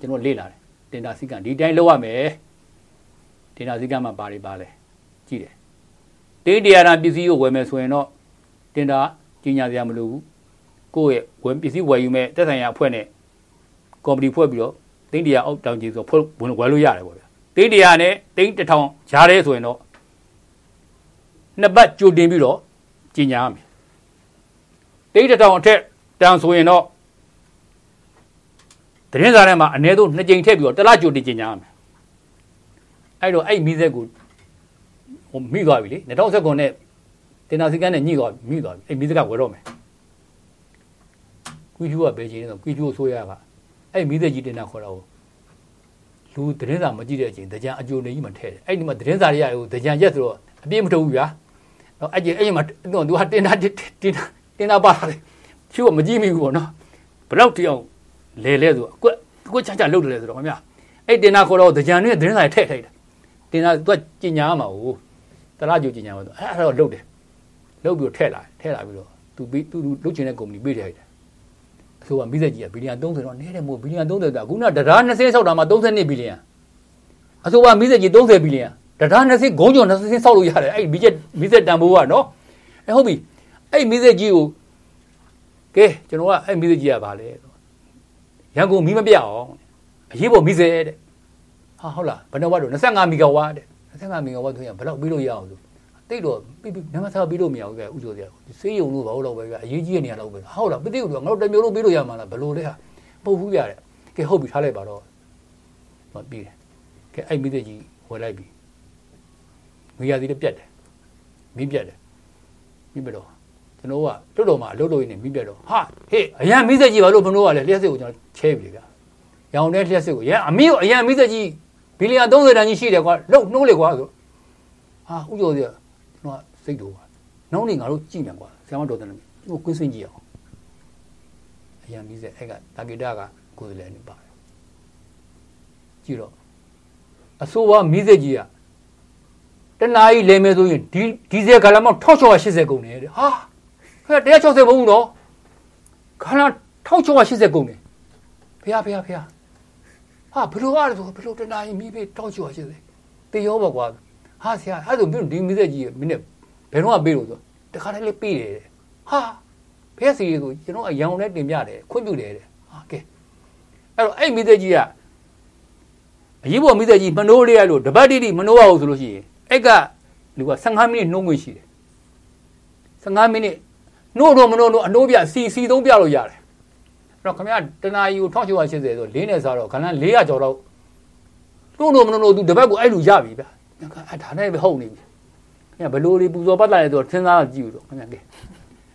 ကျွန်တော်လေ့လာတယ်တင်တာစီကံဒီတိုင်းလောက်ရမယ်တင်တာစီကံမှာပါတွေပါလဲကြည့်တယ်တင်းတရားနာပစ္စည်းကိုဝယ်မယ်ဆိုရင်တော့တင်တာကြီးညာစရာမလိုဘူးကိုယ့်ရဲ့ဝယ်ပစ္စည်းဝယ်ယူမဲ့တက်ဆိုင်ရာအဖွဲ့နဲ့ ကော်မတီဖွဲ့ပြီးတော့တင်းတရားအောက်တောင်ကြီးဆိုဖွဲ့ဝင်ဝယ်လို့ရတယ်ပေါ့ဗျာတင်းတရားနဲ့တင်းတစ်ထောင်ဂျားရဲဆိုရင်တော့နှစ်ပတ်ကြိုတင်ပြီးတော့ကြီးညာရမယ်တင်းတစ်ထောင်အထက်တန်ဆိုရင်တော့တရင်စားထဲမှာအ ਨੇ ဆုံးနှစ်ကြိမ်ထည့်ပြီးတော့တစ်လကြိုတင်ကြီးညာရမယ်အဲ့တော့အဲ့မိသက်ကိုဟိုမိသွားပြီလေ2019နဲ့တင်နာစီကန်းနဲ့ညှိသွားမိသွားပြီအဲ့မိသက်ကဝယ်တော့မယ်ကွီကျူးကဘယ်ချိန်လဲဆိုကွီကျူးကိုဆိုးရပါ အဲ့မိသက်ကြီးတင်နာခေါ်တာကိုလူသတင်းစာမကြည့်တဲ့အချိန်တကြံအကြိုနေကြီးမှထဲတယ်အဲ့ဒီမှာသတင်းစာတွေကဟိုတကြံရက်ဆိုတော့အပြည့်မထုတ်ဘူးဗျာတော့အဲ့ဒီအဲ့ဒီမှာတော့သူကတင်နာတင်နာတင်နာပါလာတယ်ချူကမကြည့်မိဘူးပေါ့နော်ဘယ်တော့တိအောင်လဲလဲဆိုအကွက်အကွက်ချာချာလှုပ်တယ်ဆိုတော့ခင်ဗျာအဲ့တင်နာခေါ်တော့တကြံနဲ့သတင်းစာတွေထည့်ထိုက်တာတင်နာသူကကြင်ညာမှာဟိုတလားကြိုကြင်ညာမှာဆိုအဲ့ဒါတော့လှုပ်တယ်လှုပ်ပြီးတော့ထည့်လာထည့်လာပြီးတော့သူပြီးသူလှုပ်ချင်တဲ့ကုမ္ပဏီပေးထည့်လိုက်တယ်အ ဆိုကမိသက်ကြီးကဘီလီယံ30တော့နဲတယ်မို့ဘီလီယံ30ကခုနတရား20ဆောက်တာမှာ32ဘီလီယံအဆိုကမိသက်ကြီး30ဘီလီယံတရား20ဂုံးကျော်20ဆောက်လို့ရတယ်အဲ့မိသက်မိသက်တန်ဖိုးကနော်အဲ့ဟုတ်ပြီအဲ့မိသက်ကြီးကိုကဲကျွန်တော်ကအဲ့မိသက်ကြီးကဗာလဲရန်ကုန်မီးမပြအောင်အရေးပေါ်မိသက်တဲ့ဟာဟုတ်လားဘယ်နှဝတ်တော့25မီဂါဝတ်တဲ့25မီဂါဝတ်ဆိုရင်ဘယ်တော့ပြီးလို့ရအောင်ဆို တိတ်တော့ပြီးပြီးနမသာပြီးလို့မရဘူးကဥကြိုစရာစေးရုံလို့ဘာလို့တော့ပဲကအရေးကြီးတဲ့နေရာတော့ပဲဟုတ်လားပတိကတော့ငါတို့တမျိုးလုံးပြီးလို့ရမှာလားဘယ်လိုလဲဟာပုတ်ဘူးရတဲ့ကဲဟုတ်ပြီထားလိုက်ပါတော့မပြီးတယ်ကဲအဲ့မိသက်ကြီးဝယ်လိုက်ပြီငွေရသည်လည်းပြတ်တယ်မိပြတ်တယ်မိပြတော့ကျွန်တော်ကတော်တော်မှအလုပ်လုပ်ရင်းနဲ့မိပြတ်တော့ဟာဟေးအရန်မိသက်ကြီးဘာလို့ဘုံတို့ကလဲလျှက်စစ်ကိုကျွန်တော်ချဲပြီကရောင်တဲ့လျှက်စစ်ကိုရန်အမီးကိုအရန်မိသက်ကြီးဝဘီလီယံ30တန်ကြီးရှိတယ်ကွာလုံနှိုးလေကွာဆိုဟာဥကျော်စီကကျွန် တော်စိတ်တော့ပါနောက်နေငါတို့ကြည့်မယ်ကွာဆရာမတော်တယ်ကျွန်တော်ကွင်းစင်းကြည့်အောင်အရင်ပြီးစဲအဲ့ကတာဂီတာကကိုယ်လည်းနေပါတယ်ကြည့်တော့အဆိုးဝါမိစက်ကြီးကတနားကြီးလဲမဲဆိုရင်ဒီဒီဇယ်ဂါလမောက်1680ကုန်တယ်တဲ့ဟာဟဲ့160မဟုတ်ဘူးနော်ဂါလ1680ကုန်တယ်ဖေဖေဖေဟာဘလို့အားဆိုဘလို့တနားကြီးမိဖေ1680တေရောပါကွာ ဟာဆရာအဲ့ဒါမျိုးဒီမိစက်ကြီးမင်းနဲ့ဘယ်တော့မှပေးလို့ဆိုတခါတည်းလေးပေးတယ်တဲ့ဟာဖះစီဆိုကျွန်တော်အယောင်နဲ့တင်ပြတယ်ခွင့်ပြုတယ်တဲ့ဟာကဲအဲ့တော့အဲ့မိစက်ကြီးကအရေးပေါ်မိစက်ကြီးမနိုးလေးရလို့တပတ်တိတိမနိုးရအောင်ဆိုလို့ရှိရင်အဲ့ကလူက15မိနစ်နှုံးဝင်ရှိတယ်15မိနစ်နှိုးတော့မနှိုးတော့အနှိုးပြစီစီသုံးပြလို့ရတယ်အဲ့တော့ခင်ဗျာတနာယူ1680ဆိုလေးနဲ့စားတော့ခဏ400ကျော်တော့နှိုးတော့မနှိုးတော့သူတပတ်ကိုအဲ့လူရပြီဗျာ အဲ့ဒါနဲ့ပဲဟုတ်နေပြီခင်ဗျာဘလို့လေးပူဇော်ပတ်လာတယ်ဆိုတော့စဉ်းစားကြည့်ဦးတော့ခင်ဗျာကဲ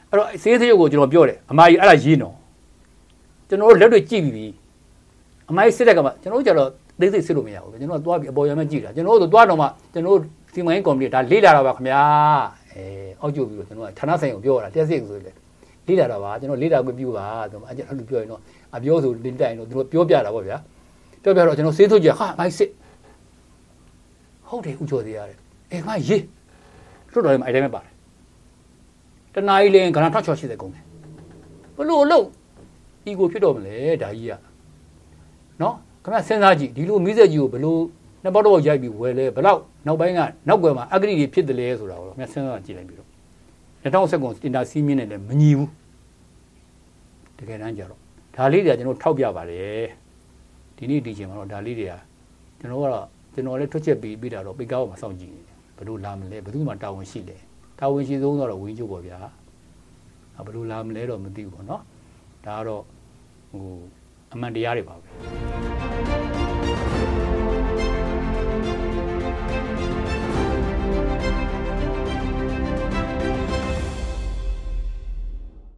အဲ့တော့စေးသေးကိုကျွန်တော်ပြောတယ်အမကြီးအဲ့ဒါရေးနော်ကျွန်တော်တို့လက်တွေကြည့်ပြီအမကြီးစစ်တဲ့ကမှကျွန်တော်တို့ကျတော့သိသိစစ်လို့မရဘူးကျွန်တော်ကသွားပြီးအပေါ်ရမ်းကြည့်တာကျွန်တော်တို့သွားတော့မှကျွန်တော်တို့စီမံရေးကော်မတီဒါလေးလာတာပါခင်ဗျာအဲအောက်ကျပြီးတော့ကျွန်တော်ကဌာနဆိုင်ကိုပြောတာတက်စစ်ဆိုလေလေးလာတာပါကျွန်တော်လေးလာခွင့်ပြုပါဆိုတော့အဲ့လိုပြောရင်တော့အပြောဆိုလင်းတိုင်တော့သူတို့ပြောပြတာပေါ့ဗျာပြောပြတော့ကျွန်တော်စေးထုတ်ကြဟာမိုက်စစ် ဟုတ်တယ်ဥချိုသေးရတယ်အဲငါရေးလွတ်တော်မှာအဲ့တိုင်းပဲပါတယ်တနားကြီးလင်းခဏထောက်ချောရှိတဲ့ကုန်တယ်ဘလို့လို့ဤကိုဖြစ်တော့မလဲဒါကြီးကနော်ခင်ဗျစဉ်းစားကြည့်ဒီလိုမိစက်ကြီးကိုဘလို့နှစ်ပေါက်တော့ရိုက်ပြီးဝယ်လဲဘလောက်နောက်ပိုင်းကနောက်ွယ်မှာအဂရိတွေဖြစ်တယ်လေဆိုတာကိုခင်ဗျစဉ်းစားကြည့်လိုက်ပြီးတော့2019တင်တာစီးမြင့်နဲ့လည်းမညီဘူးတကယ်တမ်းကြတော့ဒါလေးတွေကကျွန်တော်ထောက်ပြပါတယ်ဒီနေ့ဒီချိန်မှာတော့ဒါလေးတွေကကျွန်တော်ကတော့ ကျွန်တော်လည်းထွက်ချက်ပြီးပြီးတာတော့ပိတ်ကားပေါ်မှာစောင့်ကြည့်နေတယ်ဘယ်လိုလာမလဲဘယ်သူမှတာဝန်ရှိလဲတာဝန်ရှိဆုံးတော့ဝင်းချုပ်ပေါ့ဗျာဘယ်လိုလာမလဲတော့မသိဘူးပေါ့နော်ဒါကတော့ဟိုအမှန်တရားတွေပါပဲ